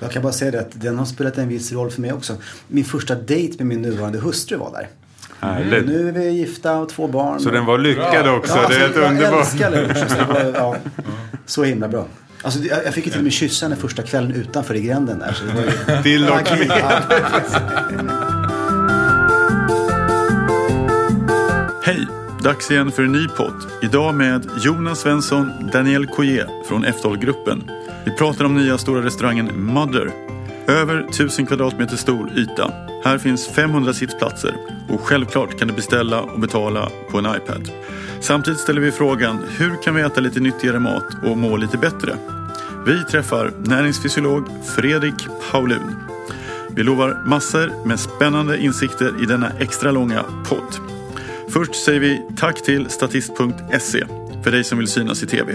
Jag kan bara säga det att den har spelat en viss roll för mig också. Min första dejt med min nuvarande hustru var där. Härligt. Nu är vi gifta och två barn. Så den var lyckad också. Ja, det är helt jag underbart. älskar det var, ja, så himla bra. Alltså, jag jag fick ju till och med kyssa henne första kvällen utanför i gränden där. Så det var ju... Till och med. Hej! Dags igen för en ny podd. Idag med Jonas Svensson, Daniel Coyer från F12-gruppen. Vi pratar om nya stora restaurangen Mother. Över 1000 kvadratmeter stor yta. Här finns 500 sittplatser och självklart kan du beställa och betala på en iPad. Samtidigt ställer vi frågan, hur kan vi äta lite nyttigare mat och må lite bättre? Vi träffar näringsfysiolog Fredrik Paulun. Vi lovar massor med spännande insikter i denna extra långa podd. Först säger vi tack till statist.se för dig som vill synas i TV.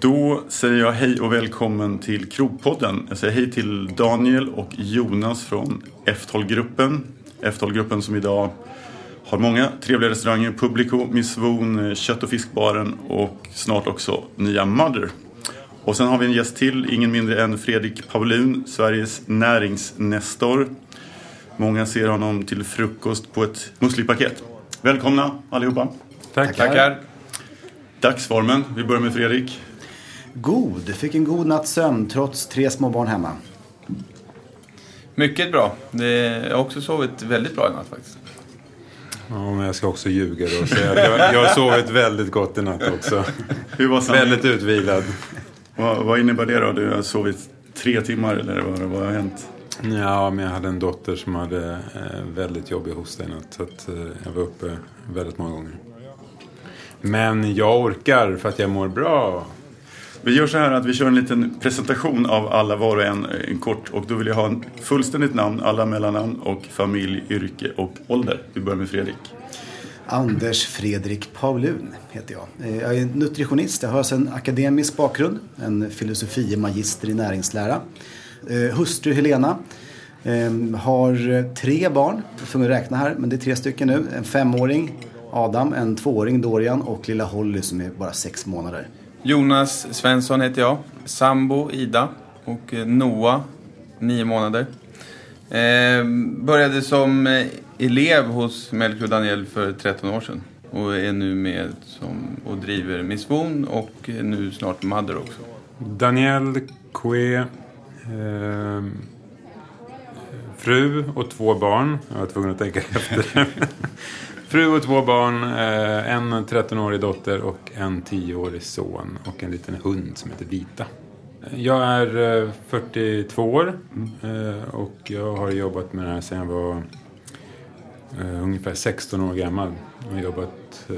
Då säger jag hej och välkommen till Krogpodden. Jag säger hej till Daniel och Jonas från F12-gruppen. F12-gruppen som idag har många trevliga restauranger. Publico, Miss Von, Kött och fiskbaren och snart också nya Mother. Och sen har vi en gäst till, ingen mindre än Fredrik Paulun, Sveriges näringsnestor. Många ser honom till frukost på ett muslipaket. Välkomna allihopa. Tack. Tackar. Dagsformen, vi börjar med Fredrik. God. Fick en god natts sömn trots tre små barn hemma. Mycket bra. Det jag har också sovit väldigt bra i natt faktiskt. Ja, men jag ska också ljuga då och säga att jag, jag har sovit väldigt gott i natt också. Hur var? Väldigt utvilad. Vad, vad innebär det då? Du har sovit tre timmar eller vad, vad har hänt? Ja, men jag hade en dotter som hade eh, väldigt jobbig hosta i natt. Så att, eh, jag var uppe väldigt många gånger. Men jag orkar för att jag mår bra. Vi gör så här att vi kör en liten presentation av alla var och en, en kort. Och då vill jag ha en fullständigt namn, alla mellannamn och familj, yrke och ålder. Vi börjar med Fredrik. Anders Fredrik Paulun heter jag. Eh, jag är nutritionist. Jag har alltså en akademisk bakgrund. En filosofie magister i näringslära. Eh, hustru Helena. Eh, har tre barn. Jag får räkna här, men det är tre stycken nu. En femåring, Adam, en tvååring, Dorian och lilla Holly som är bara sex månader. Jonas Svensson heter jag. Sambo Ida och eh, Noah, nio månader. Eh, började som eh, elev hos Melker och Daniel för 13 år sedan. Och är nu med som, och driver Miss Von och eh, nu snart Mother också. Daniel Kue. Eh, fru och två barn. Jag var tvungen att tänka efter. fru och två barn. Eh, en 13-årig dotter och en 10-årig son. Och en liten hund som heter Vita. Jag är eh, 42 år eh, och jag har jobbat med det här sedan jag var eh, ungefär 16 år gammal. Jag har jobbat eh,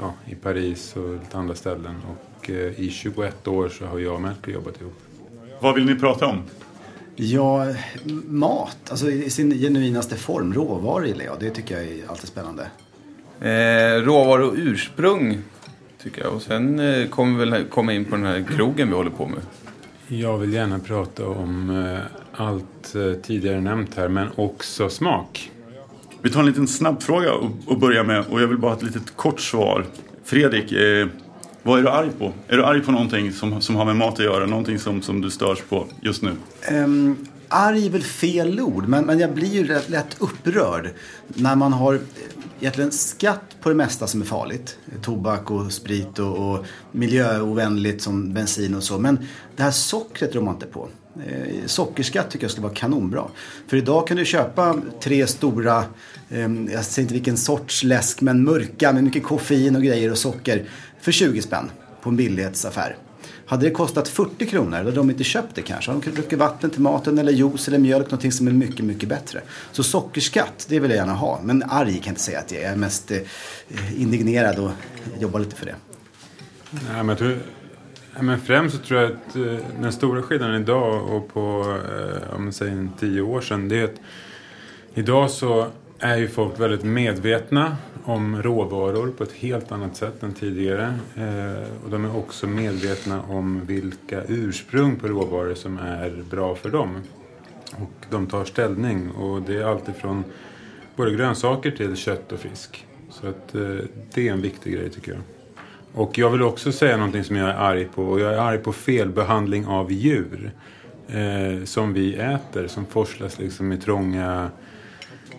ja, i Paris och lite andra ställen. Och eh, i 21 år så har jag och Melker jobbat ihop. Vad vill ni prata om? Ja, mat. Alltså i sin genuinaste form. Råvaror gillar jag. Det tycker jag är alltid spännande. Eh, råvaror och ursprung tycker jag. Och sen eh, kommer vi väl komma in på den här krogen vi håller på med. Jag vill gärna prata om eh, allt eh, tidigare nämnt här, men också smak. Vi tar en liten snabbfråga och, och börjar med. Och jag vill bara ha ett litet kort svar. Fredrik, eh, vad är du arg på? Är du arg på någonting som, som har med mat att göra? Någonting som, som du störs på just nu? Um, arg är väl fel ord, men, men jag blir ju rätt, lätt upprörd när man har eh, egentligen skatt på det mesta som är farligt. Tobak och sprit och, och miljöovänligt som bensin och så. Men det här sockret rår man inte på. Eh, sockerskatt tycker jag skulle vara kanonbra. För idag kan du köpa tre stora, eh, jag säger inte vilken sorts läsk, men mörka med mycket koffein och grejer och socker för 20 spänn på en billighetsaffär. Hade det kostat 40 kronor, då hade de inte köpt det kanske. De kunde druckit vatten till maten eller juice eller mjölk, någonting som är mycket, mycket bättre. Så sockerskatt, det vill jag gärna ha. Men arg kan jag inte säga att jag är. Jag är mest eh, indignerad och jobbar lite för det. Nej, men tror, men främst så tror jag att eh, den stora skillnaden idag och på eh, om man säger tio år sedan det är att idag så är ju folk väldigt medvetna om råvaror på ett helt annat sätt än tidigare. Eh, och de är också medvetna om vilka ursprung på råvaror som är bra för dem. Och de tar ställning och det är alltifrån både grönsaker till kött och fisk. Så att eh, det är en viktig grej tycker jag. Och jag vill också säga någonting som jag är arg på. Och jag är arg på felbehandling av djur. Eh, som vi äter, som forslas liksom i trånga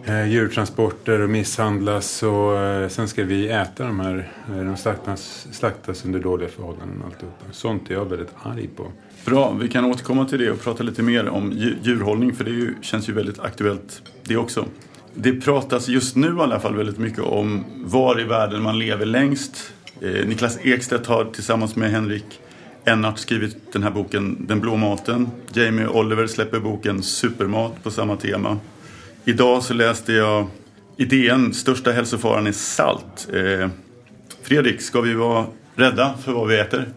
Eh, djurtransporter och misshandlas. Och eh, sen ska vi äta de här. Eh, de slaktas, slaktas under dåliga förhållanden och alltihopa. Sånt är jag väldigt arg på. Bra, vi kan återkomma till det och prata lite mer om djurhållning för det ju, känns ju väldigt aktuellt det också. Det pratas just nu i alla fall väldigt mycket om var i världen man lever längst. Eh, Niklas Ekstedt har tillsammans med Henrik Ennart skrivit den här boken Den blå maten. Jamie Oliver släpper boken Supermat på samma tema. Idag så läste jag idén Största hälsofaran är salt. Eh, Fredrik, ska vi vara rädda för vad vi äter?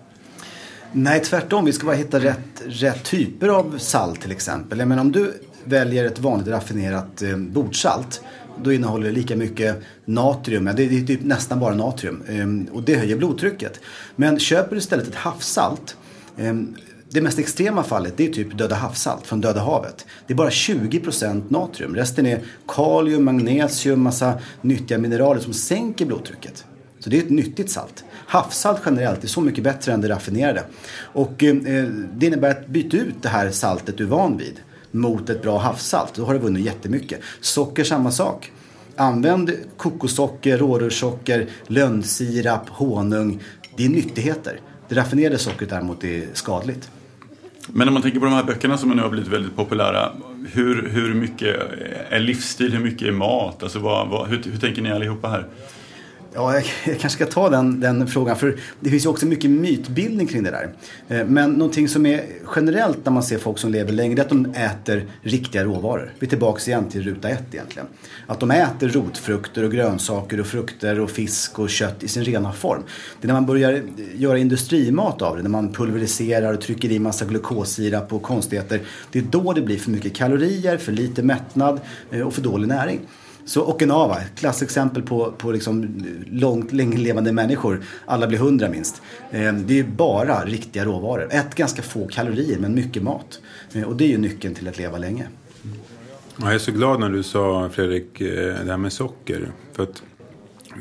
Nej, tvärtom. Vi ska bara hitta rätt, rätt typer av salt till exempel. Jag menar, om du väljer ett vanligt raffinerat eh, bordsalt då innehåller det lika mycket natrium, det är typ nästan bara natrium ehm, och det höjer blodtrycket. Men köper du istället ett havssalt ehm, det mest extrema fallet det är typ döda havssalt från Döda havet. Det är bara 20% natrium. Resten är kalium, magnesium, massa nyttiga mineraler som sänker blodtrycket. Så det är ett nyttigt salt. Havssalt generellt är så mycket bättre än det raffinerade. Och eh, det innebär att byta ut det här saltet du är van vid mot ett bra havssalt. Då har du vunnit jättemycket. Socker samma sak. Använd kokossocker, rårörssocker, lönnsirap, honung. Det är nyttigheter. Det raffinerade sockret däremot är skadligt. Men om man tänker på de här böckerna som nu har blivit väldigt populära. Hur, hur mycket är livsstil, hur mycket är mat? Alltså vad, vad, hur, hur tänker ni allihopa här? Ja, jag, jag kanske ska ta den, den frågan för det finns ju också mycket mytbildning kring det där. Eh, men någonting som är generellt när man ser folk som lever längre det är att de äter riktiga råvaror. Vi är tillbaka igen till ruta ett egentligen. Att de äter rotfrukter och grönsaker och frukter och fisk och kött i sin rena form. Det är när man börjar göra industrimat av det, när man pulveriserar och trycker i massa glukosirap och konstigheter. Det är då det blir för mycket kalorier, för lite mättnad eh, och för dålig näring. Så Okinawa, ett klassexempel på, på liksom långt, länge levande människor. Alla blir hundra minst. Ehm, det är bara riktiga råvaror. Ät ganska få kalorier men mycket mat. Ehm, och det är ju nyckeln till att leva länge. Jag är så glad när du sa Fredrik eh, det här med socker. För att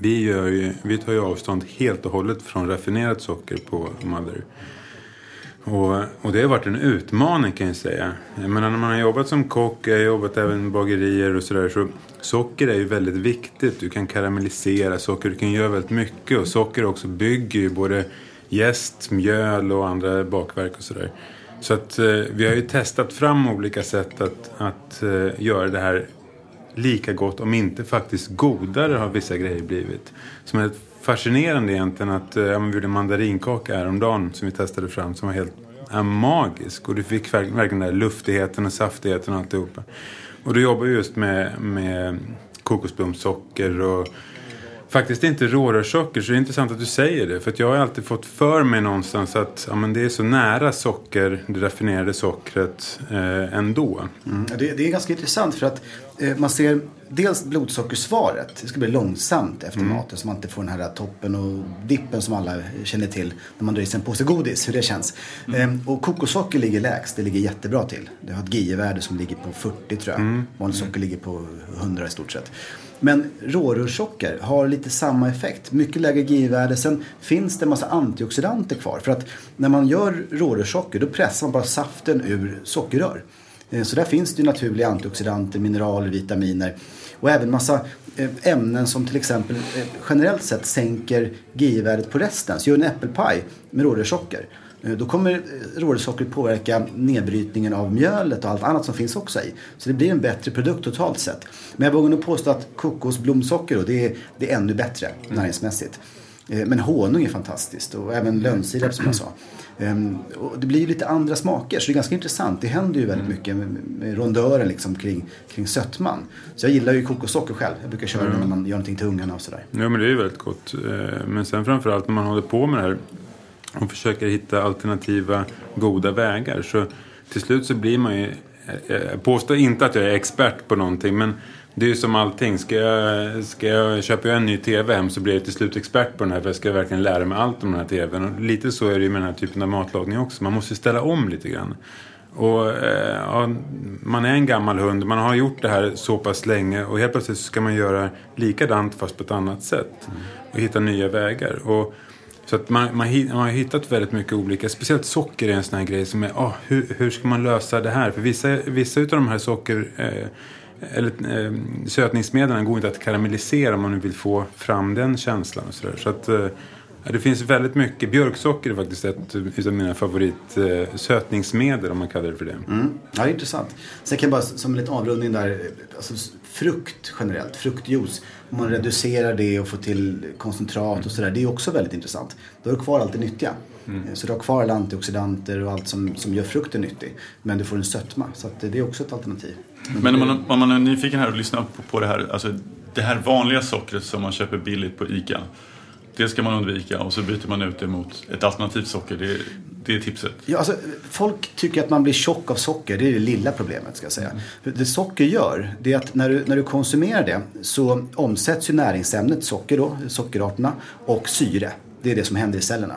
vi, gör ju, vi tar ju avstånd helt och hållet från raffinerat socker på Mother. Och, och det har varit en utmaning kan jag säga. Jag menar när man har jobbat som kock, jag har jobbat även i bagerier och sådär. Så socker är ju väldigt viktigt. Du kan karamellisera socker, du kan göra väldigt mycket. Och socker också bygger ju både jäst, mjöl och andra bakverk och sådär. Så att eh, vi har ju testat fram olika sätt att, att eh, göra det här lika gott, om inte faktiskt godare har vissa grejer blivit. Som är fascinerande egentligen att, eh, men vi gjorde en mandarinkaka häromdagen som vi testade fram som var helt är magisk. Och du fick verkligen den där luftigheten och saftigheten och alltihopa. Och du jobbar just med, med kokosblomsocker och faktiskt inte rårörssocker. Så det är intressant att du säger det. För jag har alltid fått för mig någonstans att ja, men det är så nära socker, det raffinerade sockret, eh, ändå. Mm. Det, det är ganska intressant för att eh, man ser dels blodsockersvaret. Det ska bli långsamt efter maten så man inte får den här toppen och dippen som alla känner till när man drar i sig en påse godis, hur det känns. Eh, och kokossocker ligger lägst, det ligger jättebra till. Det har ett GI-värde som ligger på 40 tror jag. Vanligt socker ligger på 100 i stort sett. Men rårörssocker har lite samma effekt. Mycket lägre GI-värde. Sen finns det en massa antioxidanter kvar. För att när man gör rårörssocker då pressar man bara saften ur sockerrör. Eh, så där finns det ju naturliga antioxidanter, mineraler, vitaminer och även massa eh, ämnen som till exempel eh, generellt sett sänker GI-värdet på resten. Så gör en äppelpaj med rårörssocker. Eh, Då kommer rårörssockret påverka nedbrytningen av mjölet och allt annat som finns också i. Så det blir en bättre produkt totalt sett. Men jag vågar nog påstå att kokosblomsocker det, är, det är ännu bättre näringsmässigt. Eh, Men honung är fantastiskt och även lönnsirap som jag sa. Ehm, Och det blir ju lite andra smaker så det är ganska intressant. Det händer ju väldigt mycket med, rondören liksom kring, kring sötman. Så jag gillar ju kokossocker själv. Jag brukar köra det när man gör någonting till ungarna och sådär. Ja, men det är ju väldigt gott. Eh, Men sen framförallt när man håller på med det här och försöker hitta alternativa goda vägar så till slut så blir man ju... Eh, eh, jag påstår inte att jag är expert på någonting men det är ju som allting. Ska jag, ska jag köpa en ny TV hem så blir jag till slut expert på den här för jag ska verkligen lära mig allt om den här TVn. Och lite så är det ju med den här typen av matlagning också. Man måste ställa om lite grann. Och eh, ja, man är en gammal hund, man har gjort det här så pass länge och helt plötsligt ska man göra likadant fast på ett annat sätt. Och hitta nya vägar. Och så att man, man, man, har hittat väldigt mycket olika, speciellt socker är en sån här grej som är, oh, hur, hur ska man lösa det här? För vissa, vissa av de här socker, eh, eller eh, sötningsmedlen går inte att karamellisera om man nu vill få fram den känslan och sådär. Så att eh, det finns väldigt mycket. Björksocker är faktiskt ett av mina favoritsötningsmedel eh, om man kallar det för det. Mm. Ja, det är intressant. Sen kan jag bara som en liten avrundning där, alltså frukt generellt, fruktjuice. Om man reducerar det och får till koncentrat och sådär. Det är också väldigt intressant. Då har du kvar allt det nyttiga. Mm. Så du har kvar alla antioxidanter och allt som, som gör frukten nyttig. Men du får en sötma. Så det är också ett alternativ. Men om man, om man är nyfiken här och lyssnar på, på det här. Alltså det här vanliga sockret som man köper billigt på ICA. Det ska man undvika och så byter man ut det mot ett alternativt socker. Det, det är tipset. Ja, alltså, folk tycker att man blir tjock av socker. Det är det lilla problemet ska jag säga. Mm. Det socker gör, det är att när du, när du konsumerar det så omsätts ju näringsämnet socker då, sockerarterna, och syre. Det är det som händer i cellerna.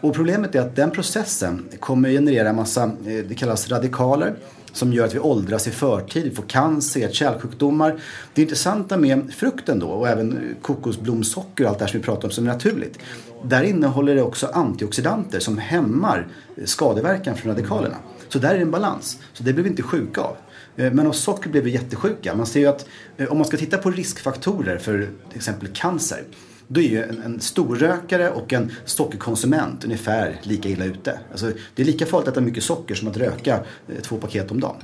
Och problemet är att den processen kommer generera en massa, eh, det kallas radikaler som gör att vi åldras i förtid, får cancer, kärlsjukdomar. Det intressanta med frukten då och även kokosblomsocker och allt det här som vi pratar om som är naturligt. Där innehåller det också antioxidanter som hämmar skadeverkan från radikalerna. Så där är det en balans. Så det blir vi inte sjuka av. Eh, men av socker blir vi jättesjuka. Man ser ju att eh, om man ska titta på riskfaktorer för till exempel cancer då är ju en, en storrökare och en sockerkonsument ungefär lika illa ute. Alltså, det är lika farligt att äta mycket socker som att röka eh, två paket om dagen.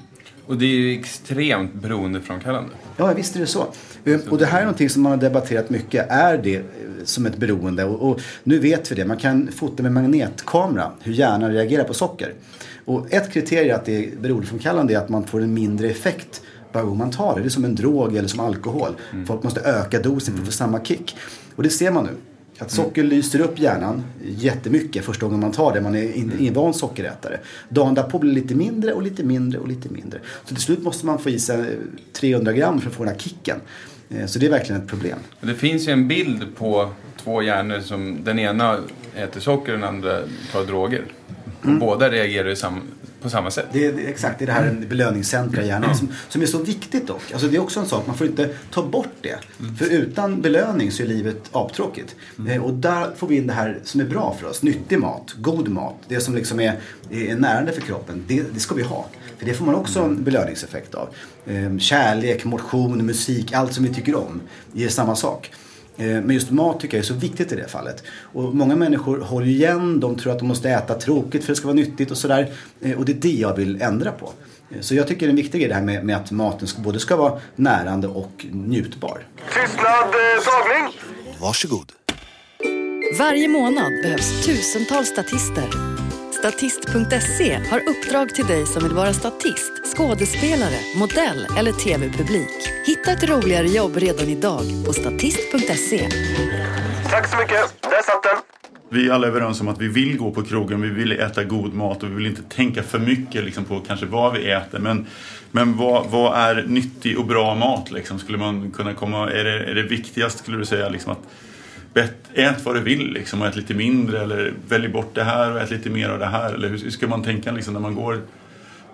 Och det är ju extremt beroendeframkallande. Ja, visst är det så. Eh, och det här är någonting som man har debatterat mycket. Är det eh, som ett beroende? Och, och nu vet vi det. Man kan fota med magnetkamera hur hjärnan reagerar på socker. Och ett kriterium att det är beroendeframkallande är att man får en mindre effekt varje gång man tar det. Det är som en drog eller som alkohol. Mm. Folk måste öka dosen för att få samma kick. Och det ser man nu. Att socker mm. lyser upp hjärnan jättemycket första gången man tar det. Man är en van sockerätare. Dagen därpå blir det lite mindre och lite mindre och lite mindre. Så till slut måste man få i sig 300 gram för att få den här kicken. Eh, så det är verkligen ett problem. Det finns ju en bild på två hjärnor som den ena äter socker och den andra tar droger. Mm. båda reagerar sam på samma sätt. Det är, exakt, det är det här mm. belöningscentra i hjärnan som, som är så viktigt dock. Alltså det är också en sak, man får inte ta bort det. Mm. För utan belöning så är livet aptråkigt. Mm. Eh, och där får vi in det här som är bra för oss. Nyttig mat, god mat, det som liksom är, är närande för kroppen. Det, det ska vi ha. För det får man också en belöningseffekt av. Eh, kärlek, motion, musik, allt som vi tycker om ger samma sak. Eh, men just mat tycker jag är så viktigt i det fallet. Och många människor håller igen, de tror att de måste äta tråkigt för att det ska vara nyttigt och sådär. Eh, och det är det jag vill ändra på. Eh, så jag tycker det är viktigt det här med, med att maten ska, både ska vara närande och njutbar. Tystnad, tagning! Varsågod. Varje månad behövs tusentals statister Statist.se har uppdrag till dig som vill vara statist, skådespelare, modell eller tv-publik. Hitta ett roligare jobb redan idag på statist.se. Tack så mycket, där satt den. Vi är alla överens om att vi vill gå på krogen, vi vill äta god mat och vi vill inte tänka för mycket liksom, på kanske vad vi äter. Men, men vad, vad är nyttig och bra mat? Liksom? Skulle man kunna komma, är, det, är det viktigast skulle du säga liksom, att ät vad du vill liksom, och ät lite mindre eller välj bort det här och ät lite mer av det här. Eller hur ska man tänka liksom, när man går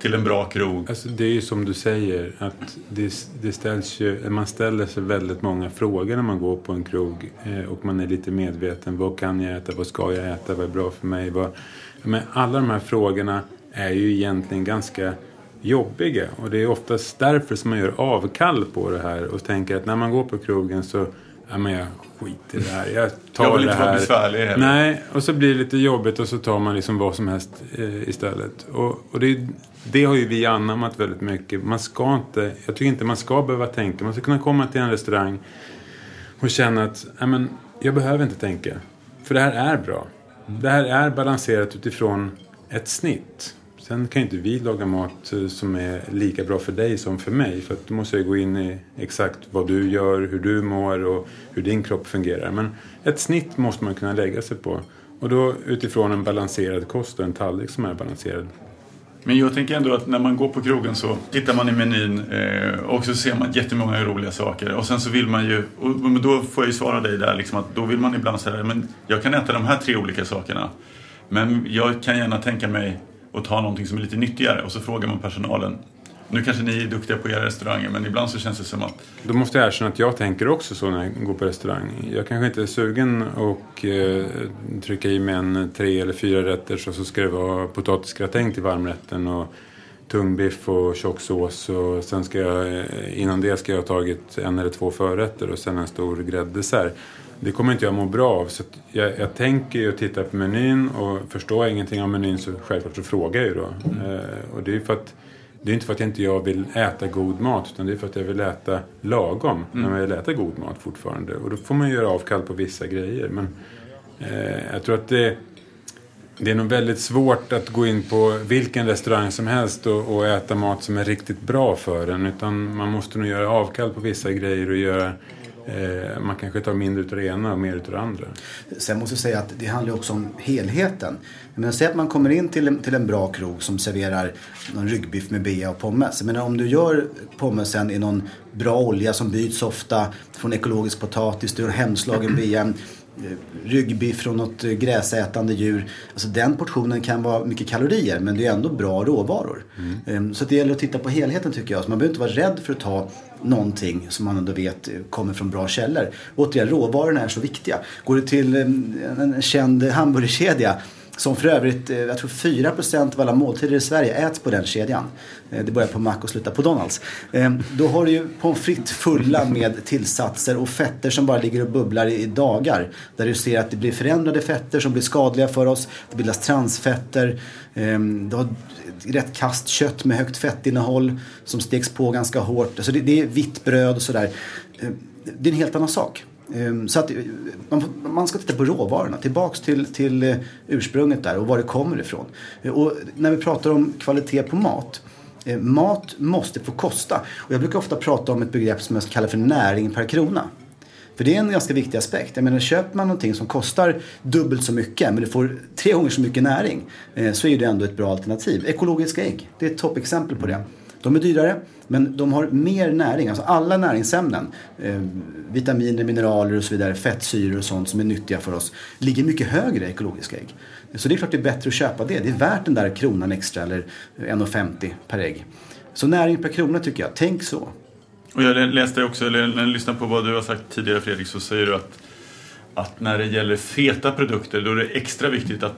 till en bra krog? Alltså, det är ju som du säger, att det, det ställs ju, man ställer sig väldigt många frågor när man går på en krog eh, och man är lite medveten. Vad kan jag äta? Vad ska jag äta? Vad är bra för mig? Vad, men alla de här frågorna är ju egentligen ganska jobbiga och det är oftast därför som man gör avkall på det här och tänker att när man går på krogen så ja, men jag skiter i det här. Jag tar jag vill det inte vara besvärlig heller. Nej, och så blir det lite jobbigt och så tar man liksom vad som helst eh, istället. Och, och det, det, har ju vi anammat väldigt mycket. Man ska inte, jag tycker inte man ska behöva tänka. Man ska kunna komma till en restaurang och känna att ja, men, jag behöver inte tänka. För det här är bra. Det här är balanserat utifrån ett snitt. Sen kan ju inte vi laga mat eh, som är lika bra för dig som för mig. För att då måste jag gå in i exakt vad du gör, hur du mår och hur din kropp fungerar. Men ett snitt måste man kunna lägga sig på. Och då utifrån en balanserad kost och en tallrik som är balanserad. Men jag tänker ändå att när man går på krogen så tittar man i menyn eh, och så ser man jättemånga roliga saker. Och sen så vill man ju, och då får jag ju svara dig där liksom att då vill man ibland säga men jag kan äta de här tre olika sakerna. Men jag kan gärna tänka mig och ta någonting som är lite nyttigare och så frågar man personalen Nu kanske ni är duktiga på era restauranger men ibland så känns det som att Då måste jag erkänna att jag tänker också så när jag går på restaurang. Jag kanske inte är sugen och eh, trycka i mig en tre eller fyra rätter så, så ska det vara potatisgratäng till varmrätten och tungbiff och tjock sås och sen ska jag, eh, innan det ska jag ha tagit en eller två förrätter och sen en stor grädddessert. Det kommer inte jag må bra av. Så jag, jag tänker ju och tittar på menyn och förstår jag ingenting av menyn så självklart så frågar jag ju då. Eh, och det är ju för att det är inte för att jag inte jag vill äta god mat utan det är för att jag vill äta lagom. Men jag vill äta god mat fortfarande. Och då får man göra avkall på vissa grejer. Men eh, jag tror att det, det är nog väldigt svårt att gå in på vilken restaurang som helst och, och äta mat som är riktigt bra för en. Utan man måste nog göra avkall på vissa grejer och göra eh, man kanske tar mindre utav det ena och mer utav det andra. Sen måste jag säga att det handlar också om helheten. Menar, säg att man kommer in till en, till en bra krog som serverar någon ryggbiff med bea och pommes. Menar, om du gör pommesen i någon bra olja som byts ofta från ekologisk potatis, du gör hemslagen bea, eh, ryggbiff från något gräsätande djur. Alltså den portionen kan vara mycket kalorier men det är ändå bra råvaror. Eh, Så det gäller att titta på helheten tycker jag. Så man behöver inte vara rädd för att ta någonting som man ändå vet kommer från bra källor. Återigen, råvarorna är så viktiga. Går du till eh, en känd hamburgerkedja som för övrigt, eh, jag tror 4% av alla måltider i Sverige äts på den kedjan. Eh, det börjar på Mac och slutar på Donalds. Eh, då har du ju pommes frites fulla med tillsatser och fetter som bara ligger och bubblar i dagar. Där du ser att det blir förändrade fetter som blir skadliga för oss. Det bildas transfetter. Ehm, du har rätt kast kött med högt fettinnehåll som steks på ganska hårt. Alltså det, är vitt bröd och sådär. Ehm, det är en helt annan sak. Ehm, så att eh, man, ska titta på råvarorna, tillbaks till, till eh, ursprunget där och var det kommer ifrån. Eh, och när vi pratar om kvalitet på mat, mat måste få kosta. Och jag brukar ofta prata om ett begrepp som jag kallar för näring per krona. För det är en ganska viktig aspekt. Jag menar, köper man någonting som kostar dubbelt så mycket men du får tre gånger så mycket näring så är det ändå ett bra alternativ. Ekologiska ägg, det är ett toppexempel på det. De är dyrare men de har mer näring. Alltså alla näringsämnen, eh, vitaminer, mineraler och så vidare, fettsyror och sånt som är nyttiga för oss ligger mycket högre i ekologiska ägg. Så det är klart det är bättre att köpa det. Det är värt den där kronan extra eller 1,50 per ägg. Så näring per krona tycker jag. Tänk så. Och jag läste också, eller när jag lyssnade på vad du har sagt tidigare Fredrik, så säger du att, att när det gäller feta produkter då är det extra viktigt att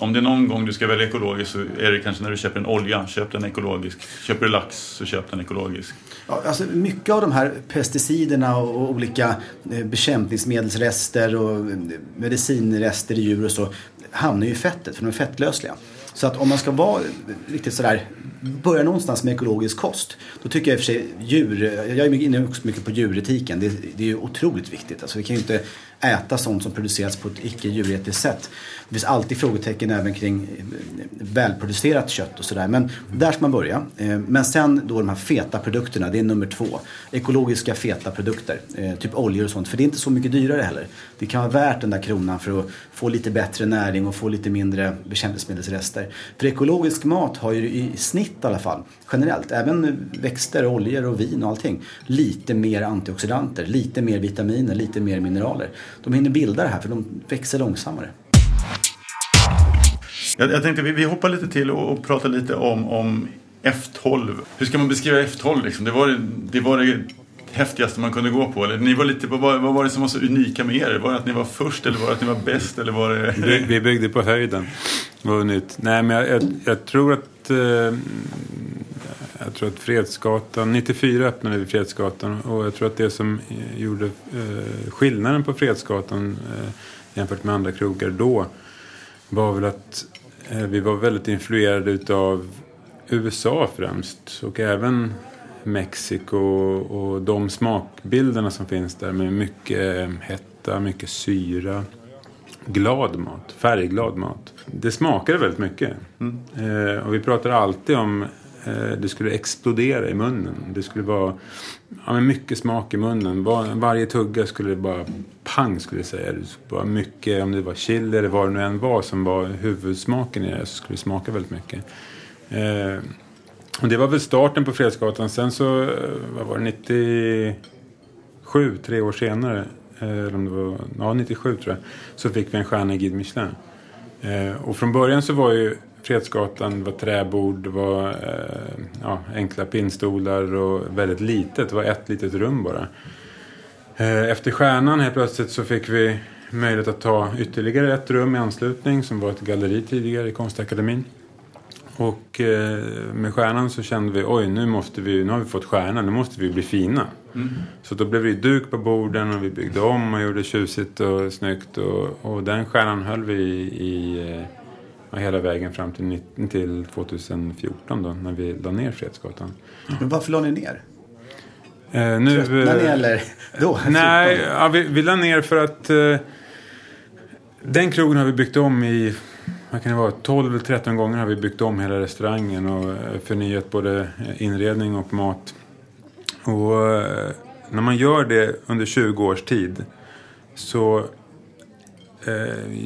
om det är någon gång du ska välja ekologiskt så är det kanske när du köper en olja, köp den ekologisk. Köper du lax så köp den ekologisk. Ja, alltså mycket av de här pesticiderna och olika eh, bekämpningsmedelsrester och eh, medicinrester i djur och så hamnar ju i fettet för de är fettlösliga. Så att om man ska vara riktigt sådär, börja någonstans med ekologisk kost. Då tycker jag i och för sig djur, jag är inne också mycket på djuretiken. Det, det är ju otroligt viktigt. Alltså vi kan ju inte äta sånt som produceras på ett icke djuretiskt sätt. Det finns alltid frågetecken även kring eh, välproducerat kött och sådär. Men där ska man börja. Eh, men sen då de här feta produkterna, det är nummer två. Ekologiska feta produkter, eh, typ oljor och sånt. För det är inte så mycket dyrare heller. Det kan vara värt den där kronan för att få lite bättre näring och få lite mindre bekämpningsmedelsrester. För ekologisk mat har ju i snitt i alla fall, generellt, även växter, oljor och vin och allting, lite mer antioxidanter, lite mer vitaminer, lite mer mineraler. De hinner bilda det här för de växer långsammare. Jag, jag tänkte vi, vi hoppar lite till och, och pratar lite om, om F12. Hur ska man beskriva F12 liksom? Det var det, det var det häftigaste man kunde gå på. Eller, ni var lite, vad, var- vad var det som var så unika med er? Var det att ni var först eller var det att ni var bäst? Eller var det... Vi, vi byggde på höjden. Det var nytt. Nej, men jag, jag, jag tror att... Eh, jag tror att Fredsgatan... 94 öppnade vi Fredsgatan. Och jag tror att det som eh, gjorde eh, skillnaden på Fredsgatan eh, jämfört med andra krogar då var väl att eh, vi var väldigt influerade utav USA främst. Och även Mexiko och, de smakbilderna som finns där med mycket eh, hetta, mycket syra glad mat, färgglad mat. Det smakade väldigt mycket. Eh, och vi pratar alltid om eh, det skulle explodera i munnen. Det skulle vara ja, men mycket smak i munnen. Var, varje tugga skulle bara pang skulle jag säga. Det skulle vara mycket, om det var chili eller vad det nu än var som var huvudsmaken i det så skulle det smaka väldigt mycket. Eh, det var väl starten på Fredsgatan. Sen så, eh, vad var det, 97, tre år senare, eh, eller om det var, ja 97 tror jag, så fick vi en stjärna i Guide Michelin. Eh, och från början så var ju Fredsgatan, det var träbord, det var ja, enkla pinnstolar och väldigt litet. Det var ett litet rum bara. Efter Stjärnan helt plötsligt så fick vi möjlighet att ta ytterligare ett rum i anslutning som var ett galleri tidigare i Konstakademin. Och eh, med Stjärnan så kände vi oj nu måste vi, nu har vi fått Stjärnan, nu måste vi bli fina. Så då blev det duk på borden och vi byggde om och gjorde tjusigt och snyggt. Och, och den Stjärnan höll vi i, eh, hela vägen fram till, till 2014 då när vi la ner Fredsgatan. Men varför la ni ner? Eh, nu, Tröttnade ni eh, eller? Då? Nej, ja, vi, vi la ner för att eh, den krogen har vi byggt om i vad kan det vara, 12-13 gånger har vi byggt om hela restaurangen och eh, förnyat både eh, inredning och mat. Och eh, när man gör det under 20 års tid så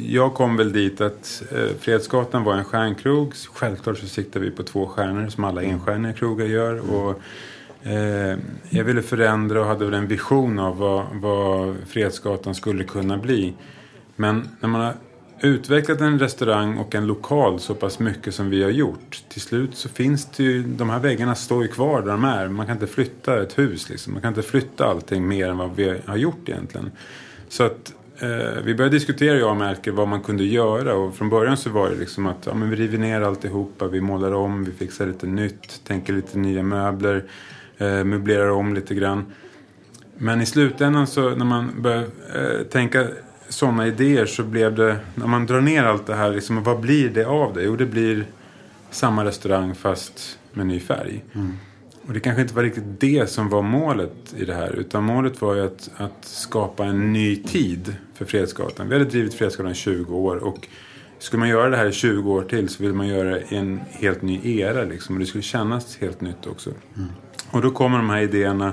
jag kom väl dit att Fredsgatan var en stjärnkrog. Självklart så siktar vi på två stjärnor som alla enstjärniga krogar gör. Och, eh, jag ville förändra och hade väl en vision av vad, vad Fredsgatan skulle kunna bli. Men när man har utvecklat en restaurang och en lokal så pass mycket som vi har gjort. Till slut så finns det ju, de här väggarna står ju kvar där de är. Man kan inte flytta ett hus liksom. Man kan inte flytta allting mer än vad vi har gjort egentligen. Så att eh, vi började diskutera jag och Melker vad man kunde göra. Och från början så var det liksom att ja, men vi river ner alltihopa. Vi målar om, vi fixar lite nytt. Tänker lite nya möbler. Eh, möblerar om lite grann. Men i slutändan så när man börjar eh, tänka sådana idéer så blev det, när man drar ner allt det här, liksom, vad blir det av det? Jo, det blir samma restaurang fast med ny färg. Och det kanske inte var riktigt det som var målet i det här. Utan målet var ju att, att skapa en ny tid för Fredsgatan. Vi hade drivit Fredsgatan i 20 år. Och skulle man göra det här i 20 år till så vill man göra det i en helt ny era. Liksom. Och det skulle kännas helt nytt också. Och då kommer de här idéerna.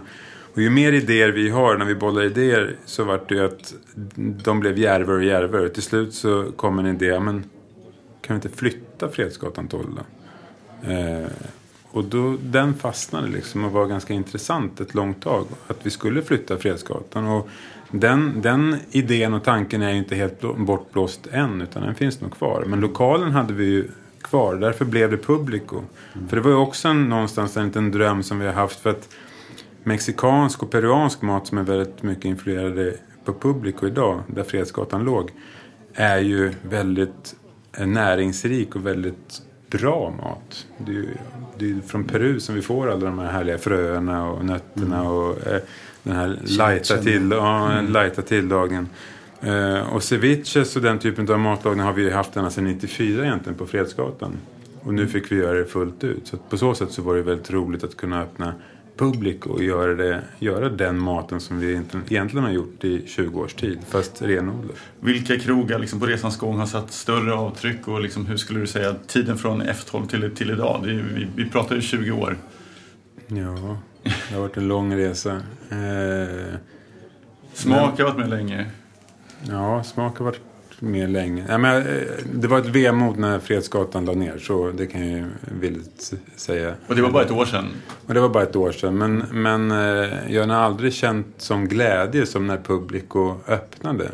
Och ju mer idéer vi har när vi bollar idéer så vart det ju att de blev järvare och järvare. Till slut så kom en idé, men kan vi inte flytta Fredsgatan 12 då? Eh, och då, den fastnade liksom och var ganska intressant ett långt tag. Att vi skulle flytta Fredsgatan. Och den, den idén och tanken är ju inte helt bortblåst än utan den finns nog kvar. Men lokalen hade vi ju kvar. Därför blev det Publico. För det var ju också en, någonstans en liten dröm som vi har haft. För att mexikansk och peruansk mat som är väldigt mycket influerade på Publico idag, där Fredsgatan låg, är ju väldigt näringsrik och väldigt bra mat. Det är ju det är från Peru som vi får alla de här härliga fröerna och nötterna och eh, den här lighta, till, ja, lighta tillagningen. Eh, och ceviches och den typen av matlagning har vi ju haft ända sedan 94 egentligen på Fredsgatan. Och nu fick vi göra det fullt ut. Så på så sätt så var det väldigt roligt att kunna öppna Public och göra, det, göra den maten som vi egentligen, har gjort i 20 års tid, fast renodlat. Vilka krogar liksom på resans gång har satt större avtryck och liksom, hur skulle du säga tiden från F12 till, till idag? Är, vi, vi pratar ju 20 år. Ja, det har varit en lång resa. Eh, Smak har varit med länge. ja, smak har varit med länge. Ja, men, eh, det var ett vemod när Fredsgatan la ner, så det kan jag ju villigt säga. Och det var bara ett år sedan. Och det var bara ett år sedan. Men, men eh, jag har aldrig känt som glädje som när Publico öppnade.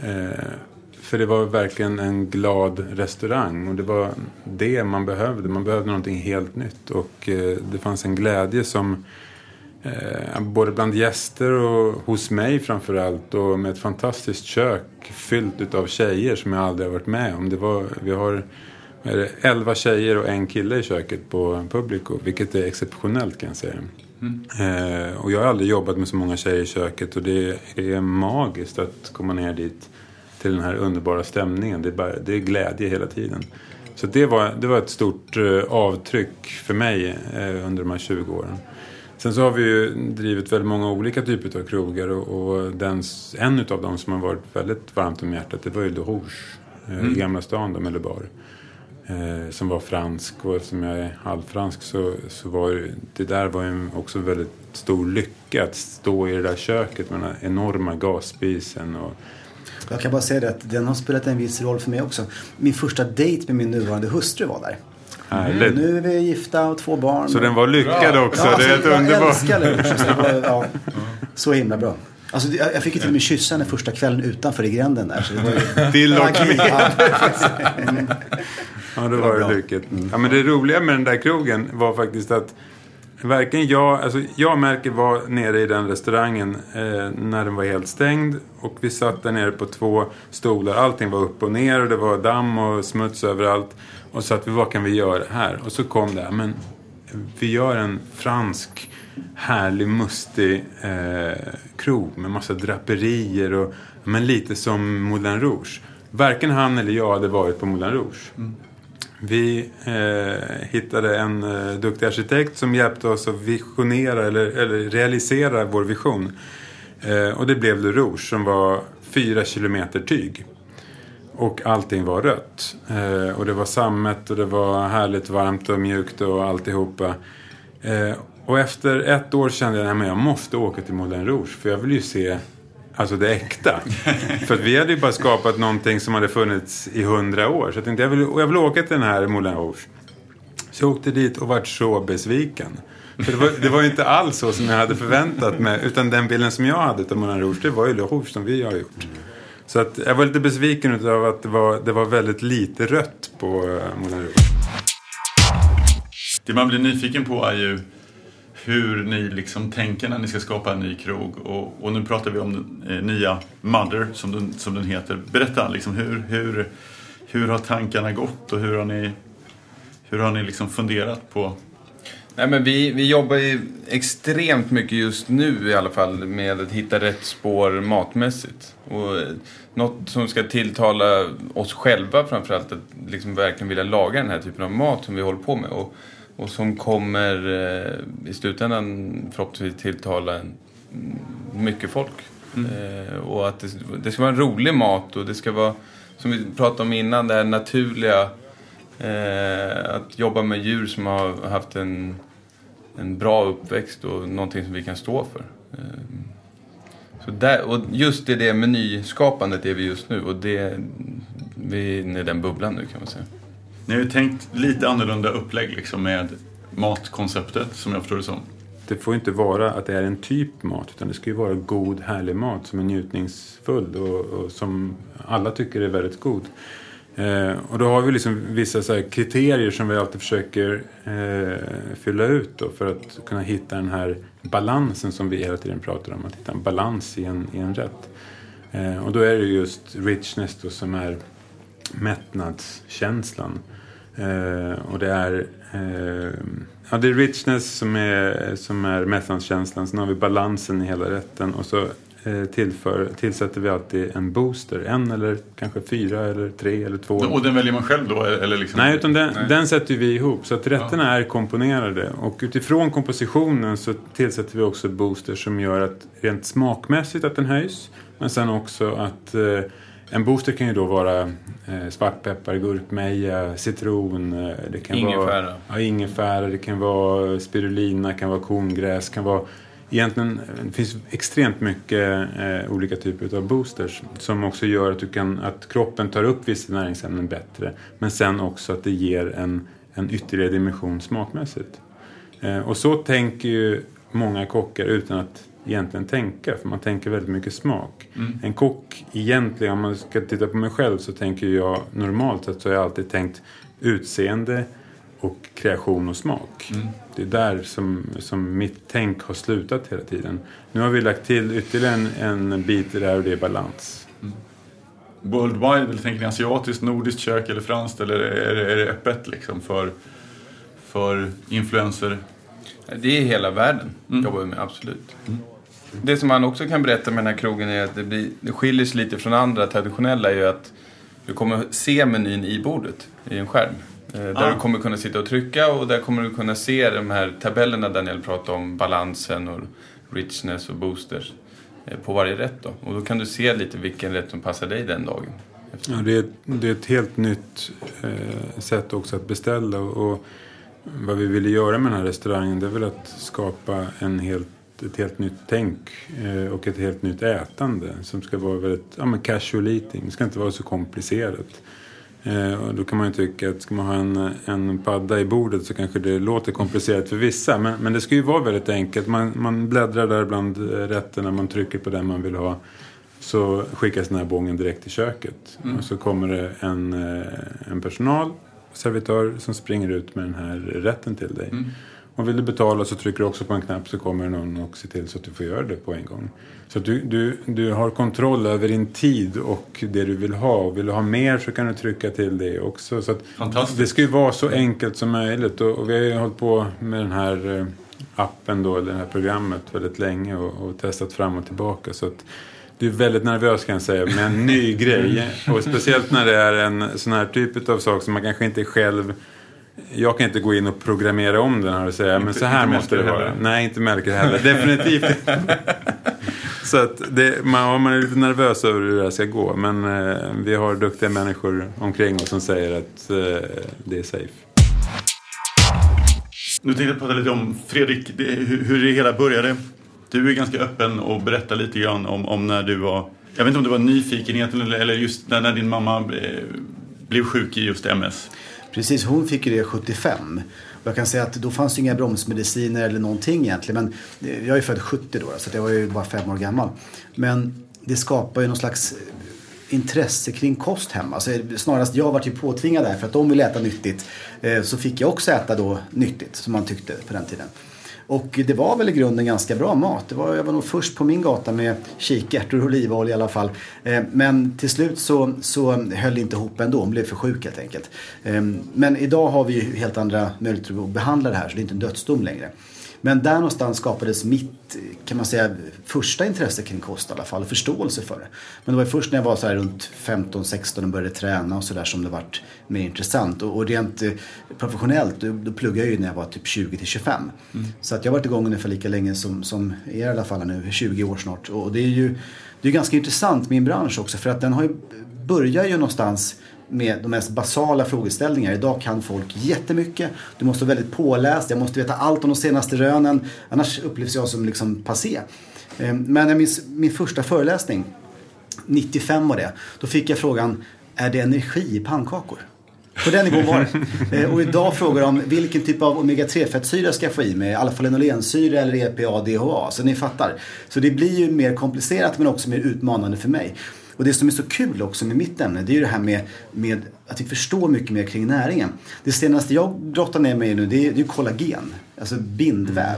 Eh, för det var verkligen en glad restaurang. Och det var det man behövde. Man behövde någonting helt nytt. Och eh, det fanns en glädje som Eh, både bland gäster och hos mig framförallt. Och med ett fantastiskt kök fyllt utav tjejer som jag aldrig har varit med om. Det var, vi har är det, 11 tjejer och en kille i köket på Publico. Vilket är exceptionellt kan jag säga. Eh, och jag har aldrig jobbat med så många tjejer i köket. Och det är magiskt att komma ner dit till den här underbara stämningen. Det är, bara, det är glädje hela tiden. Så det var, det var ett stort eh, avtryck för mig eh, under de här 20 åren. Sen så har vi ju drivit väldigt många olika typer av krogar och, och den, en av dem som har varit väldigt varmt om hjärtat det var ju Le Rouge eh, i Gamla stan, då, med Le Bar. Eh, som var fransk och eftersom jag är halvfransk så, så var det där var ju också väldigt stor lycka att stå i det där köket med den här enorma gasspisen och Jag kan bara säga det att den har spelat en viss roll för mig också. Min första dejt med min nuvarande hustru var där. Härligt. Nu är vi gifta och två barn. Så den var lyckad också, Ja, det är helt alltså, jag underbart. älskar Le Rouge, så det var, ja, Så himla bra. Alltså, det- jag fick ju till och med kyssa henne första kvällen utanför i gränden där. Så det var ju... Till och Ja, då var bra. det lycket. Ja, men det roliga med den där krogen var faktiskt att varken jag, alltså jag Melker var nere i den restaurangen eh, när den var helt stängd. Och vi satt där nere på två stolar. Allting var upp och ner och det var damm och smuts överallt. Och så att vi, vad kan vi göra här? Och så kom det, men vi gör en fransk härlig mustig eh, krog med massa draperier och men lite som Moulin Rouge. Varken han eller jag hade varit på Moulin Rouge. Vi eh, hittade en eh, duktig arkitekt som hjälpte oss att visionera eller, eller realisera vår vision. Eh, och det blev Le Rouge som var fyra kilometer tyg. Och allting var rött. Eh, och det var sammet och det var härligt varmt och mjukt och alltihopa. Eh, och efter ett år kände jag att jag måste åka till Moulin Rouge för jag vill ju se Alltså det äkta. För att vi hade ju bara skapat någonting som hade funnits i hundra år. Så jag tänkte jag vill, jag vill åka till den här Moulin Rouge. Så jag åkte dit och vart så besviken. För det var, det var ju inte alls så som jag hade förväntat mig. Utan den bilden som jag hade av Moulin Rouge, det var ju Le Rouge som vi har gjort. Så att jag var lite besviken utav att det var, det var väldigt lite rött på eh, Moulin Rouge. Det man blir nyfiken på är ju hur ni liksom tänker när ni ska skapa en ny krog. Och, och nu pratar vi om den eh, nya Mother som den, som den heter. Berätta, liksom, hur, hur, hur har tankarna gått och hur har ni, hur har ni liksom funderat på Nej, men vi, vi jobbar ju extremt mycket just nu i alla fall med att hitta rätt spår matmässigt. Och eh, något som ska tilltala oss själva framförallt, att liksom verkligen vilja laga den här typen av mat som vi håller på med. Och, och som kommer eh, i slutändan förhoppningsvis tilltala en, mycket folk. Eh, och att det, det ska vara en rolig mat och det ska vara, som vi pratade om innan, det här naturliga Eh, att jobba med djur som har haft en, en bra uppväxt och någonting som vi kan stå för. Eh, så där, och just i det menyskapandet är vi just nu och det, vi är inne i den bubblan nu kan man säga. Ni har ju tänkt lite annorlunda upplägg liksom med matkonceptet som jag förstår det som. Det får inte vara att det är en typ mat utan det ska ju vara god, härlig mat som är njutningsfull och, och som alla tycker är väldigt god. Eh, och då har vi liksom vissa så här kriterier som vi alltid försöker eh, fylla ut då för att kunna hitta den här balansen som vi hela tiden pratar om. Att hitta en balans i en, i en rätt. Eh, och då är det just richness då som är mättnadskänslan. Eh, och det är, eh, ja, det är richness som är, som är mättnadskänslan. Sen har vi balansen i hela rätten. Och så tillför, tillsätter vi alltid en booster. En eller kanske fyra eller tre eller två. Och den väljer man själv då? Eller liksom... Nej, utan den, den sätter vi ihop. Så att rätterna är komponerade. Och utifrån kompositionen så tillsätter vi också booster som gör att rent smakmässigt att den höjs. Men sen också att eh, en booster kan ju då vara eh, svartpeppar, gurkmeja, citron. Eh, det kan Ingefära. Vara, ja, ingefära. Det kan vara spirulina, kan vara korngräs, kan vara Egentligen eh, det finns extremt mycket eh, olika typer av boosters som också gör att, du kan, att kroppen tar upp vissa näringsämnen bättre. Men sen också att det ger en, en ytterligare dimension smakmässigt. Eh, och så tänker ju många kockar utan att egentligen tänka. För man tänker väldigt mycket smak. En kock egentligen, om man ska titta på mig själv så tänker jag normalt sett så har jag alltid tänkt utseende och kreation och smak. Det är där som, som mitt tänk har slutat hela tiden. Nu har vi lagt till ytterligare en, en bit i det här och det är balans. Worldwide, eller tänker ni asiatiskt, nordiskt kök eller franskt? Eller är det, är det öppet liksom för, för influenser? Det är hela världen jobbar vi med, absolut. Det som man också kan berätta med den här krogen är att det, blir, det skiljer sig lite från andra traditionella är ju att du kommer se menyn i bordet, i en skärm. Eh, Där Ah. du kommer kunna sitta och trycka och där kommer du kunna se de här tabellerna Daniel pratade om, balansen och richness och boosters eh, på varje rätt då. Och då kan du se lite vilken rätt som passar dig den dagen. Ja, det, är, det är ett helt nytt eh, sätt också att beställa. Och, och vad vi ville göra med den här restaurangen det är väl att skapa en helt, ett helt nytt tänk eh, och ett helt nytt ätande som ska vara väldigt ja, men casual eating. Det ska inte vara så komplicerat. Eh, och då kan man ju tycka att ska man ha en, en padda i bordet så kanske det låter komplicerat för vissa. Men, men det ska ju vara väldigt enkelt. Man, man bläddrar där bland rätterna, man trycker på den man vill ha. Så skickas den här bången direkt till köket. Och så kommer det en, eh, en personal, servitör, som springer ut med den här rätten till dig. Och vill du betala så trycker du också på en knapp så kommer någon och ser till så att du får göra det på en gång. Så du, du, du har kontroll över din tid och det du vill ha. Vill du ha mer så kan du trycka till det också. Så Fantastiskt. det ska ju vara så enkelt som möjligt. Och, och vi har ju hållit på med den här eh, appen då, eller det här programmet väldigt länge och, och testat fram och tillbaka. Så att du är väldigt nervös kan jag säga med en ny grej. Och speciellt när det är en sån här typ av sak som man kanske inte själv jag kan inte gå in och programmera om den här och säga men så här inte måste det vara. heller. Nej, inte Melker heller. Definitivt inte. Så att det, man, man är lite nervös över hur det här ska gå. Men eh, vi har duktiga människor omkring oss som säger att eh, det är safe. Nu tänkte jag prata lite om Fredrik, det, hur, hur det hela började. Du är ganska öppen och berättar lite grann om, om när du var, jag vet inte om det var nyfikenheten eller, eller just när, när din mamma eh, blev sjuk i just MS. Precis, hon fick ju det 75. Jag kan säga att då fanns ju inga bromsmediciner eller någonting egentligen. Men jag är född 70 då, så jag var ju bara fem år gammal. Men det skapar ju någon slags eh, intresse kring kost hemma. Alltså, snarast jag var ju påtvingad där för att de ville äta nyttigt. Eh, så fick jag också äta då nyttigt som man tyckte på den tiden. Och det var väl i grunden ganska bra mat. Det var, jag var nog först på min gata med kikärtor och olivolja i alla fall. Eh, men till slut så, så höll det inte ihop ändå. Hon blev för sjuk helt enkelt. Eh, men idag har vi ju helt andra möjligheter att behandla det här så det är inte en dödsdom längre. Men där någonstans skapades mitt, kan man säga, första intresse kring kost i alla fall. Och förståelse för det. Men det var först när jag var så här runt 15-16 och började träna och sådär som det vart mer intressant. Och, och rent eh, professionellt, då, då pluggade jag ju när jag var typ 20-25. Så att jag har varit igång ungefär lika länge som, som er i alla fall nu, 20 år snart. Och det är ju det är ganska intressant min bransch också för att den har ju, börjar ju någonstans med de mest basala frågeställningar. Idag kan folk jättemycket. Du måste vara väldigt påläst. Jag måste veta allt om de senaste rönen. Annars upplevs jag som liksom passé. Eh, Men jag minns min första föreläsning, 95 var det. Då fick jag frågan, är det energi i pannkakor? På den nivån var det. Eh, Och idag frågar de vilken typ av omega-3-fettsyra ska jag få i mig? Alfa-linolensyra eller E EPA, DHA? Så ni fattar. Så det blir ju mer komplicerat men också mer utmanande för mig. Och det som är så kul också med mitt ämne det är ju det här med, med att vi förstår mycket mer kring näringen. Det senaste jag grottar ner mig i nu det är, det är kollagen, alltså bindväv.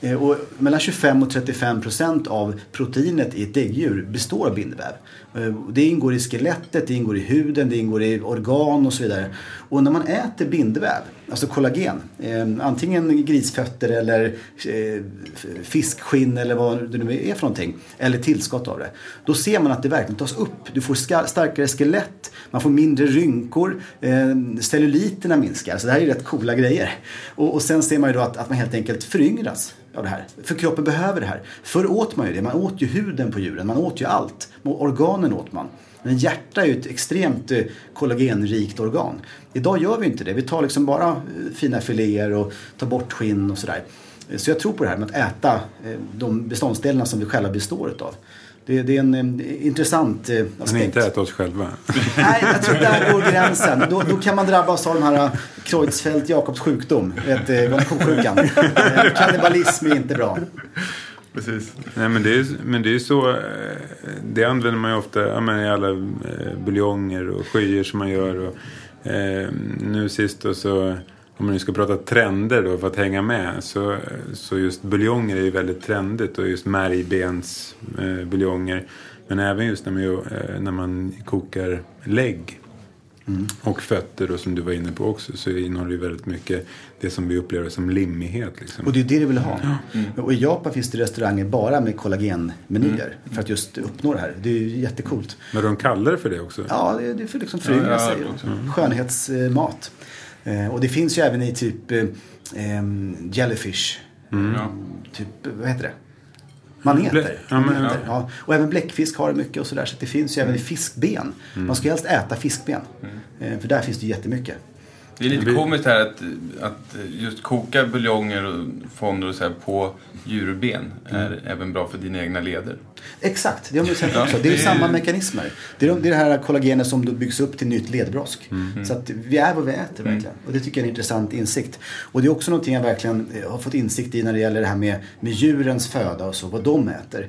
Eh, Och mellan 25 och 35 procent av proteinet i ett däggdjur består av bindväv. Eh, Det ingår i skelettet, det ingår i huden, det ingår i organ och så vidare. Och när man äter bindväv, alltså kollagen, eh, antingen grisfötter eller fiskskinn eller vad det nu är för någonting, eller tillskott av det. Då ser man att det verkligen tas upp. Du får starkare skelett, man får mindre rynkor, rynkor. eh, celluliterna minskar. Så det här är rätt coola grejer. Och, och sen ser man ju då att, att man helt enkelt föryngras av det här. För kroppen behöver det här. Förr åt man ju det. Man åt ju huden på djuren. Man åt ju allt. Organen åt man. Men hjärta är ju ett extremt eh, kollagenrikt organ. Idag gör vi inte det. Vi tar liksom bara eh, fina filéer och tar bort skinn och sådär. Så jag tror på det här med att äta eh, de beståndsdelarna som vi själva består utav. Det, det är en eh, intressant eh, aspekt. Men inte äta oss själva. Nej, jag tror där går gränsen. Då, då kan man drabbas av den här eh, Creutzfeldt-Jakobs sjukdom. Vet, eh. Eh, Kannibalism är inte bra. Precis. Nej, men det är ju men det är så. Det använder man ju ofta ja, men i alla buljonger och skyer som man gör. Och, eh, nu sist då så, om man nu ska prata trender då för att hänga med. Så, så just buljonger är ju väldigt trendigt och just märgbens eh, buljonger. Men även just när man, eh, när man kokar lägg. Och fötter då, som du var inne på också så innehåller ju väldigt mycket det som vi upplever som limmighet. Liksom. Och det är det du vill ha. Och i Japan finns det restauranger bara med kollagenmenyer. För att just uppnå det här. Det är ju jättecoolt. Men de kallar det för det också? Ja, det, det får liksom föryngra Ja, sig. också. Skönhetsmat. Eh, och det finns ju även i typ eh, jellyfish. Ja. Typ, vad heter det? Maneter. Ja, men- Maneter, ja. Och även bläckfisk har det mycket och sådär. Så det finns ju även i fiskben. Man ska helst äta fiskben. Eh, för där finns det jättemycket. Det är lite Vi- komiskt här att, att just koka buljonger och fonder och så här på djurben är även bra för dina egna leder. Exakt, det har man ju sett också. Det är ju samma mekanismer. Det är, de, det är det här kollagenet som då byggs upp till nytt ledbrosk. Så att vi är vad vi äter verkligen. Och det tycker jag är en intressant insikt. Och det är också någonting jag verkligen eh, har fått insikt i när det gäller det här med, med djurens föda och så, vad de äter.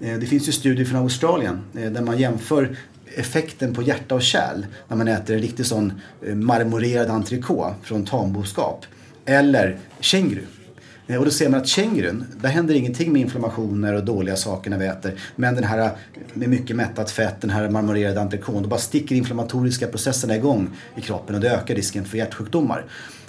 Eh, Det finns ju studier från Australien eh, där man jämför effekten på hjärta och kärl när man äter en riktig sån eh, marmorerad entrecote från tamboskap. Eller känguru. Eh, och då ser man att kängurun, där händer ingenting med inflammationer och dåliga saker när vi äter. Men den här eh, med mycket mättat fett, den här marmorerade entrecôten, då bara sticker inflammatoriska processerna igång i kroppen och det ökar risken för hjärtsjukdomar.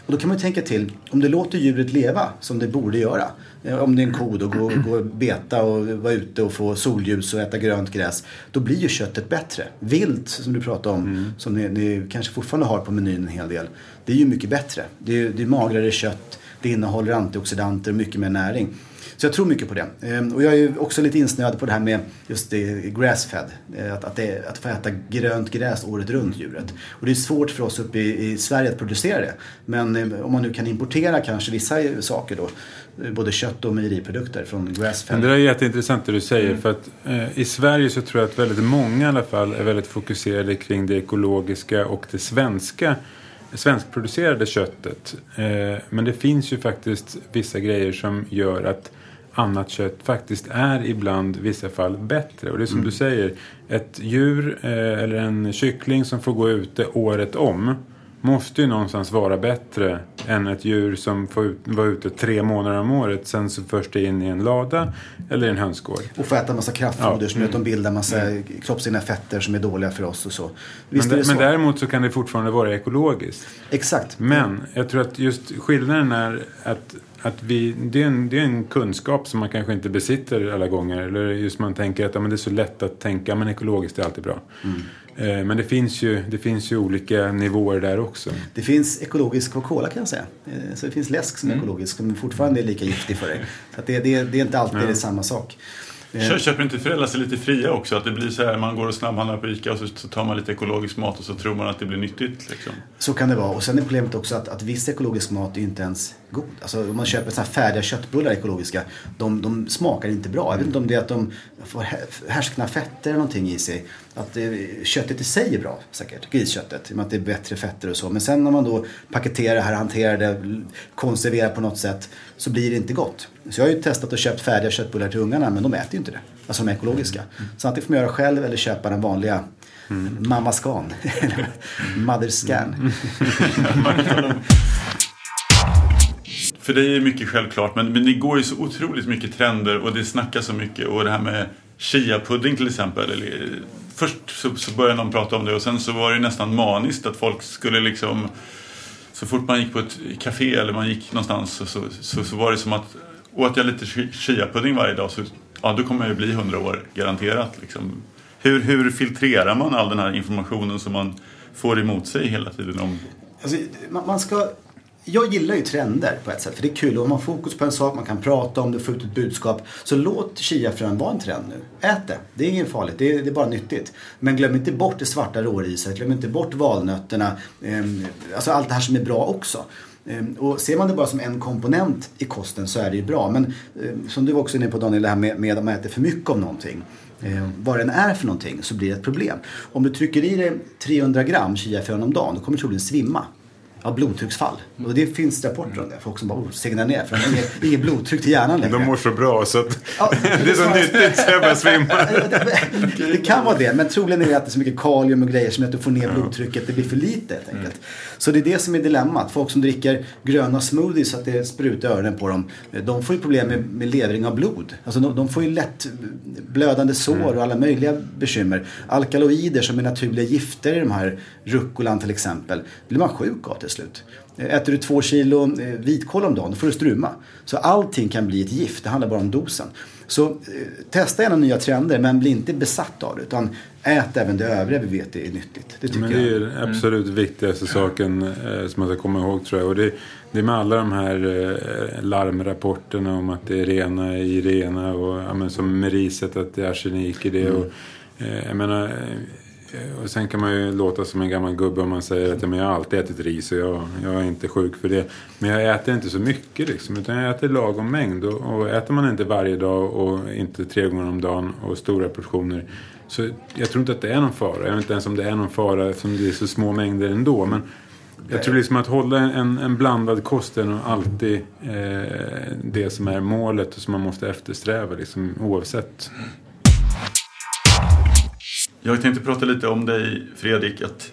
Och då kan man ju tänka till, om du låter djuret leva som det borde göra eh, Om det är en ko då, gå, gå och beta och vara ute och få solljus och äta grönt gräs. Då blir ju köttet bättre. Vilt, som du pratade om, som ni, ni kanske fortfarande har på menyn en hel del. Det är ju mycket bättre. Det är, det är magrare kött, det innehåller antioxidanter och mycket mer näring. Så jag tror mycket på det. Ehm, Och jag är också lite insnöad på det här med just det grass-fed. Eh, Att, att, det, att få äta grönt gräs året runt djuret. Och det är svårt för oss uppe i, i Sverige att producera det. Men eh, om man nu kan importera kanske vissa saker då. Både kött och mejeriprodukter från grass-fed. det där är jätteintressant det du säger. För att eh, i Sverige så tror jag att väldigt många i alla fall är väldigt fokuserade kring det ekologiska och det svenska svenskproducerade köttet. Eh, men det finns ju faktiskt vissa grejer som gör att annat kött faktiskt är ibland i vissa fall bättre. Och det är som du säger, ett djur eh, eller en kyckling som får gå ute året om måste ju någonstans vara bättre än ett djur som får ut, vara ute tre månader om året. Sen så förs det in i en lada eller i en hönsgård. Och få äta massa kraftfoder Ja. som gör att de bildar massa kroppsegna fetter som är dåliga för oss och så. Visst Men, det så? men däremot så kan det fortfarande vara ekologiskt. Exakt. Men jag tror att just skillnaden är att, att vi, det, är en, det är en kunskap som man kanske inte besitter alla gånger. Eller just man tänker att ja, men det är så lätt att tänka men ekologiskt är alltid bra. Eh, men det finns, ju, det finns ju olika nivåer där också. Det finns ekologisk Coca-Cola kan jag säga. Eh, Så det finns läsk som är ekologisk som fortfarande är lika giftig för dig. Så att det, det, det är inte alltid det är samma sak. Eh, Kö- Köper inte föräldrar sig lite fria också? Att det blir så här, man går och snabbhandlar på ICA och så, så tar man lite ekologisk mat och så tror man att det blir nyttigt. Liksom. Så kan det vara. Och sen är problemet också att, att viss ekologisk mat är inte ens god. Alltså om man köper så här färdiga köttbullar ekologiska, de, de smakar inte bra. Jag vet inte om det är att de får hä- härskna fetter eller någonting i sig. Att eh, köttet i sig är bra säkert, grisköttet. I och med att det är bättre fetter och så. Men sen när man då paketerar det här, hanterar det, konserverar på något sätt så blir det inte gott. Så jag har ju testat och köpt färdiga köttbullar till ungarna men de äter ju inte det. Alltså de ekologiska. Så antingen får man göra själv eller köpa den vanliga Mamma Scan. Eller Mother Scan. För dig är mycket självklart, men, men det går ju så otroligt mycket trender och det snackas så mycket. Och det här med chia-pudding till exempel. Eller, först så, så började någon prata om det och sen så var det nästan maniskt att folk skulle liksom... Så fort man gick på ett café eller man gick någonstans så, så, så, så var det som att åt jag lite chia-pudding varje dag så ja, då kommer jag ju bli 100 år garanterat. Liksom. Hur, hur filtrerar man all den här informationen som man får emot sig hela tiden? Om, Alltså, man ska... Jag gillar ju trender på ett sätt. För det är kul. Om man har fokus på en sak, man kan prata om det, få ut ett budskap. Så låt chiafrön vara en trend nu. Ät det. Det är inget farligt. Det är, det är bara nyttigt. Men glöm inte bort det svarta råriset. Glöm inte bort valnötterna. Ehm, alltså allt det här som är bra också. Ehm, och ser man det bara som en komponent i kosten så är det ju bra. Men ehm, som du var också inne på Daniel, det här med, med att man äter för mycket av någonting. Eh, vad den är för någonting så blir det ett problem. Om du trycker i dig 300 gram chiafrön om dagen då kommer du troligen svimma. Av blodtrycksfall. Och det finns rapporter om det. Folk som bara oh, segnar ner för de har inget, inget blodtryck till hjärnan längre. De mår så bra så att Ja, det är så nyttigt så jag börjar svimma. det kan vara det, men troligen är det att det är så mycket kalium och grejer som gör att du får ner blodtrycket. Det blir för lite helt enkelt. Så det är det som är dilemmat. Folk som dricker gröna smoothies så att det sprutar öronen på dem. De får ju problem med, med levring av blod. Alltså de, de får ju lätt blödande sår och alla möjliga bekymmer. Alkaloider som är naturliga gifter i de här rucolan till exempel. blir man sjuk av till slut. Äter du två kilo eh, vitkål om dagen då får du struma. Så allting kan bli ett gift, det handlar bara om dosen. Så eh, testa gärna nya trender men bli inte besatt av det utan ät även det övriga vi vet är nyttigt. Det tycker Men det är jag. den absolut viktigaste saken eh, som man ska komma ihåg tror jag. Och det, det är med alla de här eh, larmrapporterna om att det är rena i rena och ja, men som med riset att det är arsenik i det. Och, eh, jag menar, Och sen kan man ju låta som en gammal gubbe om man säger att men jag har alltid ätit ris och jag, jag är inte sjuk för det. Men jag äter inte så mycket liksom, utan jag äter lagom mängd. Och, och äter man inte varje dag och inte tre gånger om dagen och stora portioner. Så jag tror inte att det är någon fara. Jag vet inte ens om det är någon fara eftersom det är så små mängder ändå. Men jag tror liksom att hålla en, en blandad kost är nog alltid eh, det som är målet och som man måste eftersträva liksom, oavsett. Jag tänkte prata lite om dig Fredrik. Att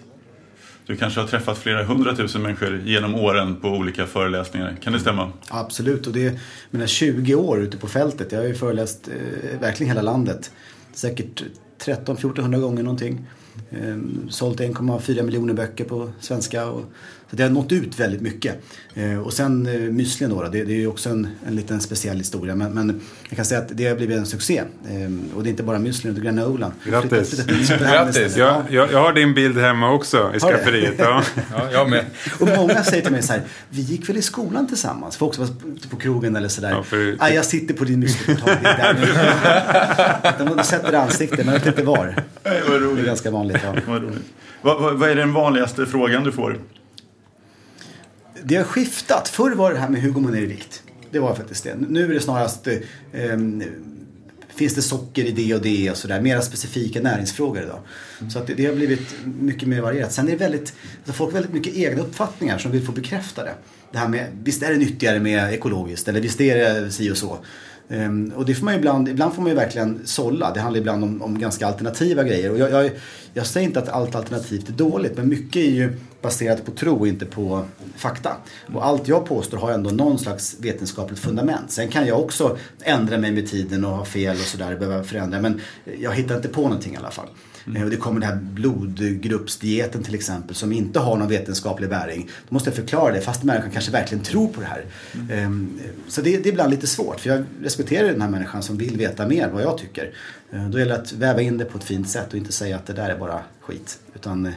du kanske har träffat flera hundratusen människor genom åren på olika föreläsningar. Kan det stämma? Absolut, och det är mina 20 år ute på fältet. Jag har ju föreläst eh, verkligen hela landet. Säkert 13-1400 gånger någonting. Eh, sålt 1,4 miljoner böcker på svenska. Och, så det har nått ut väldigt mycket. Eh, och sen eh, müslin då, då, det, det är ju också en, en liten speciell historia. Men, men jag kan säga att det har blivit en succé. Eh, och det är inte bara müslin utan granola. Grattis. Grattis. Jag, jag, jag har din bild hemma också i skafferiet. Ja. Ja, jag med. Och många säger till mig så här, vi gick väl i skolan tillsammans? Folk som var på krogen eller sådär. Ja, för- Nej, jag sitter på din müsliportal. De sätter ansikte, men jag vet inte var. Det är ganska vanligt. Ja. Vad, vad, vad är den vanligaste frågan du får? Det har skiftat. Förr var det här med hur går man ner i vikt. Det var faktiskt det. Nu är det snarast eh, Finns det socker i det och det och sådär. Mera specifika näringsfrågor idag. Så att det, det har blivit mycket mer varierat. Sen är det väldigt, alltså folk har väldigt mycket egna uppfattningar som vill få bekräftade. Det här med, visst är det nyttigare med ekologiskt eller visst är det si och så. Um, och det får man ju ibland, ibland får man ju verkligen sålla. Det handlar ibland om, om ganska alternativa grejer. Och jag, jag, jag säger inte att allt alternativt är dåligt men mycket är ju baserat på tro och inte på fakta. Och allt jag påstår har ändå någon slags vetenskapligt fundament. Sen kan jag också ändra mig med tiden och ha fel och sådär, behöva förändra. Men jag hittar inte på någonting i alla fall. Eh, Och det kommer den här blodgruppsdieten till exempel som inte har någon vetenskaplig bäring. Då måste jag förklara det fast människan kanske verkligen tror på det här. Ehm, Så det, det är ibland lite svårt för jag respekterar den här människan som vill veta mer vad jag tycker. Eh, Då gäller det att väva in det på ett fint sätt och inte säga att det där är bara skit. Utan eh,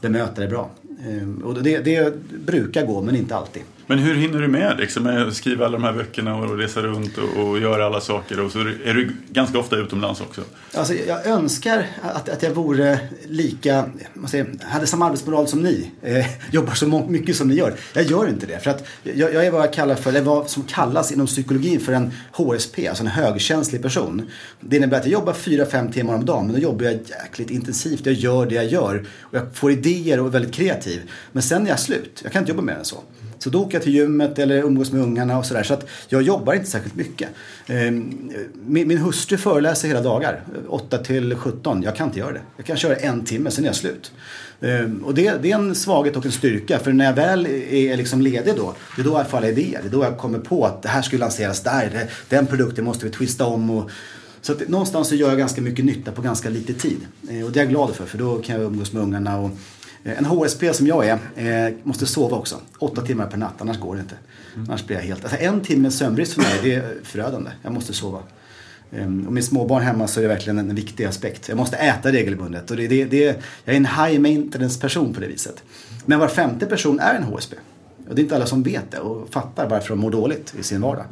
bemöta det bra. Ehm, och det, det brukar gå men inte alltid. Men hur hinner du med liksom, att skriva alla de här böckerna och resa runt och, och göra alla saker? Och så är du ganska ofta utomlands också. Alltså, jag önskar att, att jag vore lika, man säger, hade samma arbetsmoral som ni. Eh, jobbar så mycket som ni gör. Jag gör inte det. För att jag, jag är vad jag kallar för, eller vad som kallas inom psykologin för en HSP, alltså en högkänslig person. Det innebär att jag jobbar 4-5 timmar om dagen, men då jobbar jag jäkligt intensivt. Jag gör det jag gör. Och jag får idéer och är väldigt kreativ. Men sen är jag slut. Jag kan inte jobba mer än så. Så då åker jag till gymmet eller umgås med ungarna och sådär. Så att jag jobbar inte särskilt mycket. Ehm, min, min hustru föreläser hela dagar. 8 till 17. Jag kan inte göra det. Jag kan köra en timme, sen är jag slut. Ehm, och det, det är en svaghet och en styrka. För när jag väl är liksom ledig då, det är då jag faller idéer. Det är då jag kommer på att det här skulle lanseras där. Den produkten måste vi twista om. Och, så att någonstans så gör jag ganska mycket nytta på ganska lite tid. Ehm, och det är jag glad för, för då kan jag umgås med ungarna. Och, en HSP som jag är, eh, måste sova också. Åtta timmar per natt, annars går det inte. Annars blir jag helt... Alltså en timme sömnbrist för mig, det är förödande. Jag måste sova. Ehm, Och med småbarn hemma så är det verkligen en viktig aspekt. Jag måste äta regelbundet. Och det, det, det, jag är en high maintenance person på det viset. Men var femte person är en HSP. Och det är inte alla som vet det och fattar varför de mår dåligt i sin vardag.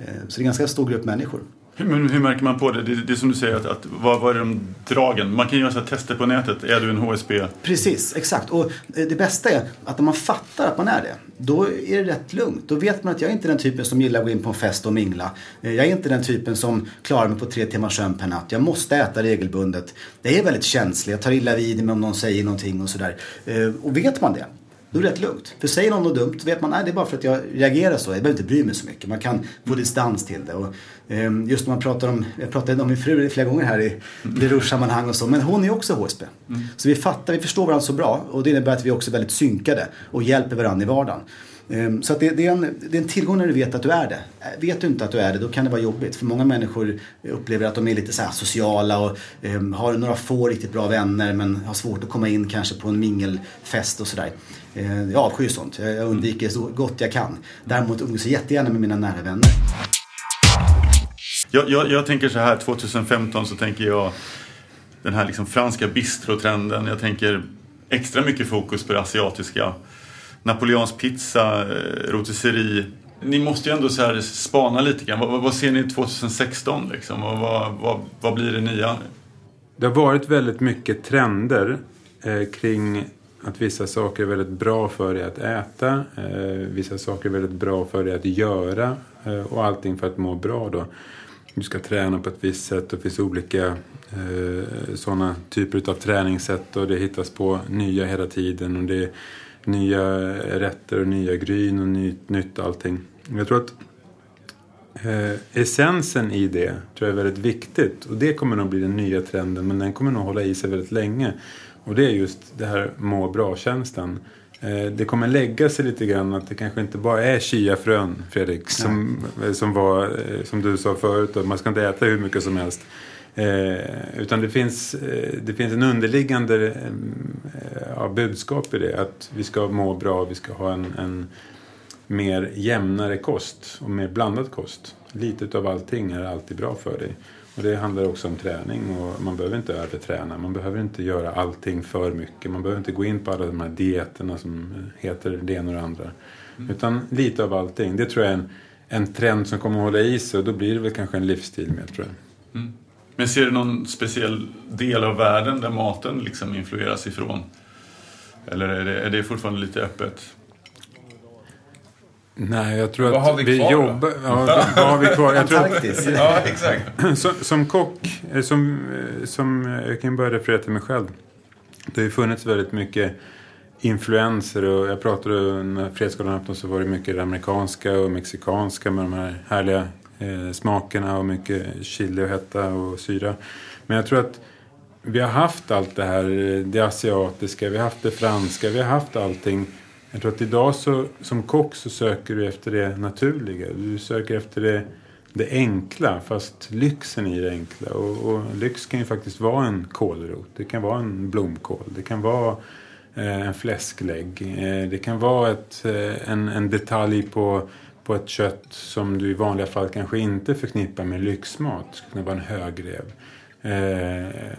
Eh, Så det är en ganska stor grupp människor. Hur, men hur märker man på det? Det, det är som du säger, att, att, vad, vad är de dragen? Man kan göra så här tester på nätet. Är du en HSB? Precis, exakt. Och eh, det bästa är att när man fattar att man är det, då är det rätt lugnt. Då vet man att jag är inte den typen som gillar att gå in på en fest och mingla. Eh, jag är inte den typen som klarar mig på tre timmars sömn per natt. Jag måste äta regelbundet. Jag är väldigt känslig, jag tar illa vid mig om någon säger någonting och sådär. Eh, och vet man det, då är det rätt lugnt. För säger någon något dumt vet man att det är bara för att jag reagerar så. Jag behöver inte bry mig så mycket. Man kan få distans till det. Och, ehm, just när man pratar om, jag pratade om min fru flera gånger här i rouge-sammanhang och så. Men hon är också HSP. Så vi fattar, vi förstår varandra så bra. Och det innebär att vi också är väldigt synkade och hjälper varandra i vardagen. Ehm, Så att det, det, är en, det är en tillgång när du vet att du är det. Äh, Vet du inte att du är det, då kan det vara jobbigt. För många människor upplever att de är lite så sociala och ehm, har några få riktigt bra vänner men har svårt att komma in kanske på en mingelfest och sådär. Eh, Jag avskyr sånt. Jag undviker så gott jag kan. Däremot umgås jag jättegärna med mina nära vänner. Jag, jag, jag tänker så här, 2015 så tänker jag den här liksom franska bistrotrenden. Jag tänker extra mycket fokus på det asiatiska. Napoleons pizza, eh, rotisserie. Ni måste ju ändå så här spana lite grann. Vad, vad- vad ser ni 2016 liksom? Och vad, vad, vad blir det nya? det har varit väldigt mycket trender eh, kring att vissa saker är väldigt bra för dig att äta, eh, vissa saker är väldigt bra för dig att göra eh, och allting för att må bra då. Du ska träna på ett visst sätt och det finns olika eh, sådana typer av träningssätt och det hittas på nya hela tiden och det är nya rätter och nya gryn och ny, nytt allting. Jag tror att eh, essensen i det tror jag är väldigt viktigt och det kommer nog bli den nya trenden men den kommer nog hålla i sig väldigt länge. Och det är just det här må bra-känslan. Eh, det kommer lägga sig lite grann att det kanske inte bara är chiafrön, Fredrik, som, som, var, eh, som du sa förut. Att man ska inte äta hur mycket som helst. Eh, utan det finns, eh, det finns en underliggande eh, budskap i det. Att vi ska må bra, vi ska ha en, en mer jämnare kost och mer blandad kost. Lite av allting är alltid bra för dig. Och det handlar också om träning och man behöver inte överträna. Man behöver inte göra allting för mycket. Man behöver inte gå in på alla de här dieterna som heter det ena och det andra. Utan lite av allting. Det tror jag är en, en trend som kommer att hålla i sig och då blir det väl kanske en livsstil med tror jag. Men ser du någon speciell del av världen där maten liksom influeras ifrån? Eller är det, är det fortfarande lite öppet? Nej, jag tror Vad att har vi vi kvar jobbar... Ja, vad har vi kvar? Jag tror att. Ja, exakt. som, som kock, eh, som, eh, som eh, jag kan börja referera till mig själv. Det har ju funnits väldigt mycket influenser och jag pratade när Fredsgalan öppnade så var det mycket det amerikanska och mexikanska med de här härliga eh, smakerna och mycket chili och hetta och syra. Men jag tror att vi har haft allt det här, det asiatiska, vi har haft det franska, vi har haft allting. Jag tror att idag så, som kock så söker du efter det naturliga. Du söker efter det, det enkla, fast lyxen i det enkla. Och, och lyx kan ju faktiskt vara en kålrot, det kan vara en blomkål, det kan vara eh, en fläsklägg. Eh, det kan vara ett, eh, en, en detalj på, på ett kött som du i vanliga fall kanske inte förknippar med lyxmat. Det skulle kunna vara en högrev. Eh,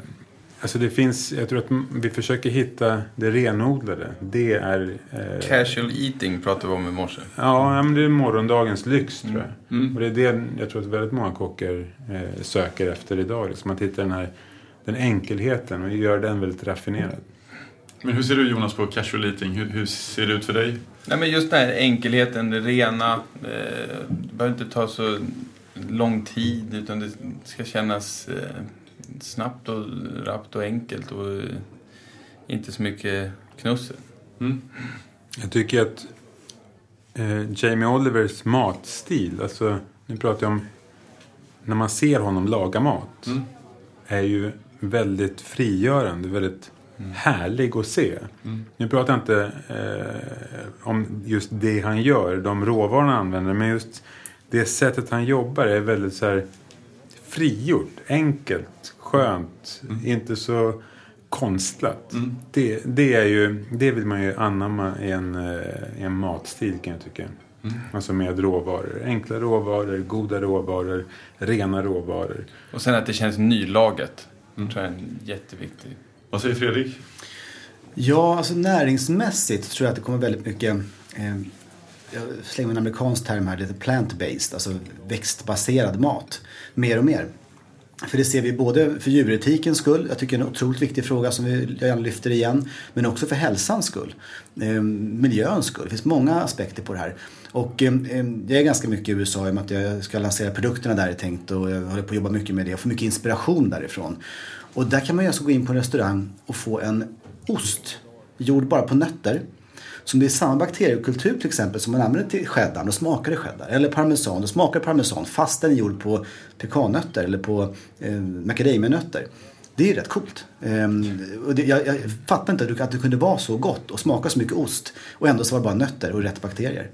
alltså det finns, jag tror att vi försöker hitta det renodlade. Det är... Eh, Casual eating pratade vi om i morse. Ja, ja, men det är morgondagens lyx tror jag. Och det är det jag tror att väldigt många kockar eh, söker efter idag. Liksom att hitta den här den enkelheten och göra den väldigt raffinerad. Men hur ser du Jonas på casual eating? Hur, hur ser det ut för dig? Nej, men just den här enkelheten, det rena. Eh, det behöver inte ta så lång tid utan det ska kännas eh, snabbt och rappt och enkelt och inte så mycket knussel. Jag tycker att eh, Jamie Olivers matstil, alltså nu pratar jag om när man ser honom laga mat, är ju väldigt frigörande, väldigt härlig att se. Nu pratar jag inte eh, om just det han gör, de råvarorna han använder, men just det sättet han jobbar är väldigt så här frigjort, enkelt, skönt, inte så konstlat. Det, det, är ju, det vill man ju anamma i en, eh, i en matstil kan jag tycka. Alltså med råvaror. Enkla råvaror, goda råvaror, rena råvaror. Och sen att det känns nylaget. tror jag är en jätteviktig. Vad säger Fredrik? Ja, alltså näringsmässigt tror jag att det kommer väldigt mycket eh, jag slänger en amerikansk term här, det plant-based, alltså växtbaserad mat. Mer och mer. För det ser vi både för djuretikens skull, jag tycker det är en otroligt viktig fråga som vi jag gärna lyfter igen, men också för hälsans skull, ehm, miljöns skull. Det finns många aspekter på det här. Och ehm, ehm, jag är ganska mycket i USA i och med att jag ska lansera produkterna där är tänkt och jag håller på att jobba mycket med det och får mycket inspiration därifrån. Och där kan man ju alltså gå in på en restaurang och få en ost gjord bara på nötter som det är samma bakteriekultur till exempel som man använder till cheddar, då smakar det cheddar. Eller parmesan, då smakar parmesan fast den är gjord på pekannötter eller på eh, macadamianötter. Det är ju rätt coolt. Ehm, och det, jag, jag fattar inte att det, att det kunde vara så gott och smaka så mycket ost och ändå så var det bara nötter och rätt bakterier.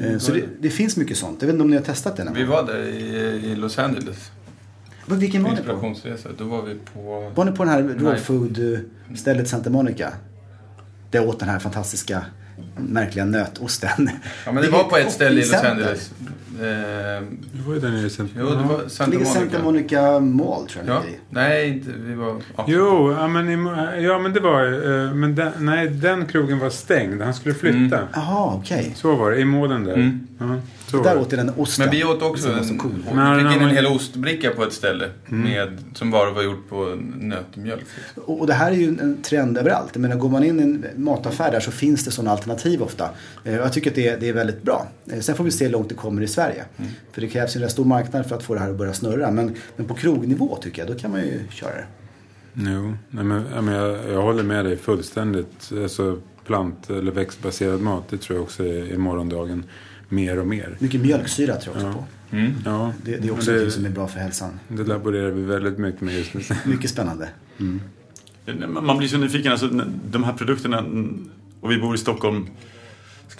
Ehm, så det, det finns mycket sånt. Jag vet inte om ni har testat det Vi var där i, i Los Angeles. Men Vilken var ni på? Då var vi på... Var ni på den här raw food eh, stället Santa Monica? Där jag åt den här fantastiska märkliga nötosten. Ja, men det var på ett ställe i Los. Angeles. Eh, Det var ju där nere sen. jo, det var Santa ligger Monica. Santa Monica Mall tror jag Ja, i. nej, inte, vi var... Ja. Jo, ja men, i- ja, men det var eh, Men den, nej, den krogen var stängd. Han skulle flytta. Jaha, okej. Så var det, i målen där. Mm. Ja. Så. Där åt den osten. Men vi åt också, som var så en, cool. Men- vi fick in en hel ostbricka på ett ställe. Med, som bara var gjort på nötmjölk. Och och det här är ju en trend överallt. Jag menar, går man in i en mataffär där så finns det sådana alternativ ofta. Eh, Jag tycker att det är, det är väldigt bra. Eh, Sen får vi se hur långt det kommer i Sverige. För det krävs ju en rätt stor marknad för att få det här att börja snurra. Men, men på krognivå tycker jag, då kan man ju köra det. Jo, nej men, ja, men jag, jag håller med dig fullständigt. Alltså plant eller växtbaserad mat, det tror jag också är i morgondagen mer och mer. Mycket mjölksyra tror jag också på. Ja, Det, det är också något som är bra för hälsan. det laborerar vi väldigt mycket med just nu. Mycket spännande. Man blir så nyfiken. Alltså, de här produkterna, och vi bor i Stockholm.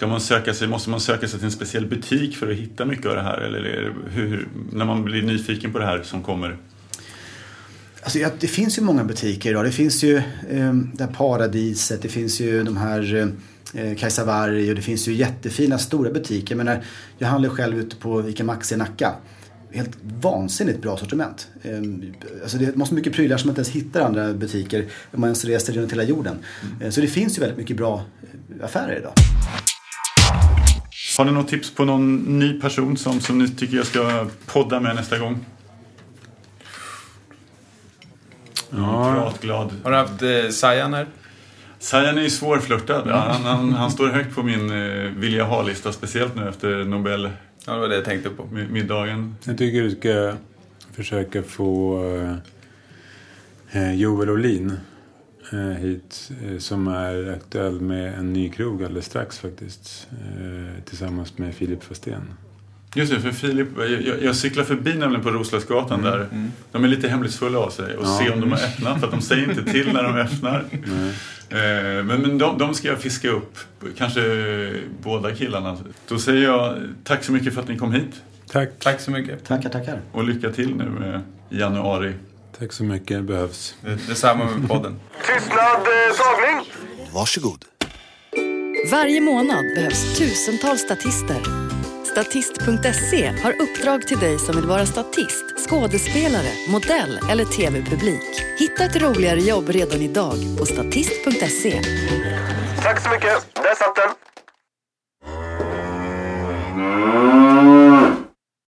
Ska man söka sig, måste man söka sig till en speciell butik för att hitta mycket av det här? Eller hur, när man blir nyfiken på det här som kommer? Alltså, ja, det finns ju många butiker idag. Det finns ju eh, det här Paradiset, det finns ju de här eh, Kajsa Warg och det finns ju jättefina stora butiker. Men när jag handlar själv ute på ICA Maxi i Nacka. Helt vansinnigt bra sortiment. Eh, alltså det måste mycket prylar som man inte ens hittar i andra butiker om man ens reser runt hela jorden. Eh, så det finns ju väldigt mycket bra eh, affärer idag. Har ni något tips på någon ny person som, som ni tycker jag ska podda med nästa gång? Ja, Pratglad. Har du haft eh, Sajan här? Sajan är ju svårflörtad. Han, han, han står högt på min eh, vilja ha-lista, speciellt nu efter Ja, det var det jag tänkte på. Nobelmiddagen. jag tycker du ska försöka få eh, Joel Olin eh, hit. Eh, som är aktuell med en ny krog alldeles strax faktiskt. Eh, tillsammans med Filip Fastén. Just det, för Filip, jag, jag, cyklar förbi nämligen på Roslagsgatan där. De är lite hemlighetsfulla av sig och Ja. se om de har öppnat. För att de säger inte till när de öppnar. Eh, men men de, de ska jag fiska upp. Kanske båda killarna. Då säger jag tack så mycket för att ni kom hit. Tack. Tack så mycket. Tackar, tackar. Och lycka till nu med januari. Tack så mycket, det behövs. Det- Detsamma med podden. Tystnad, eh, tagning. Varsågod. Varje månad behövs tusentals statister. Statist.se har uppdrag till dig som vill vara statist, skådespelare, modell eller tv-publik. Hitta ett roligare jobb redan idag på statist.se. Tack så mycket. Där satt den.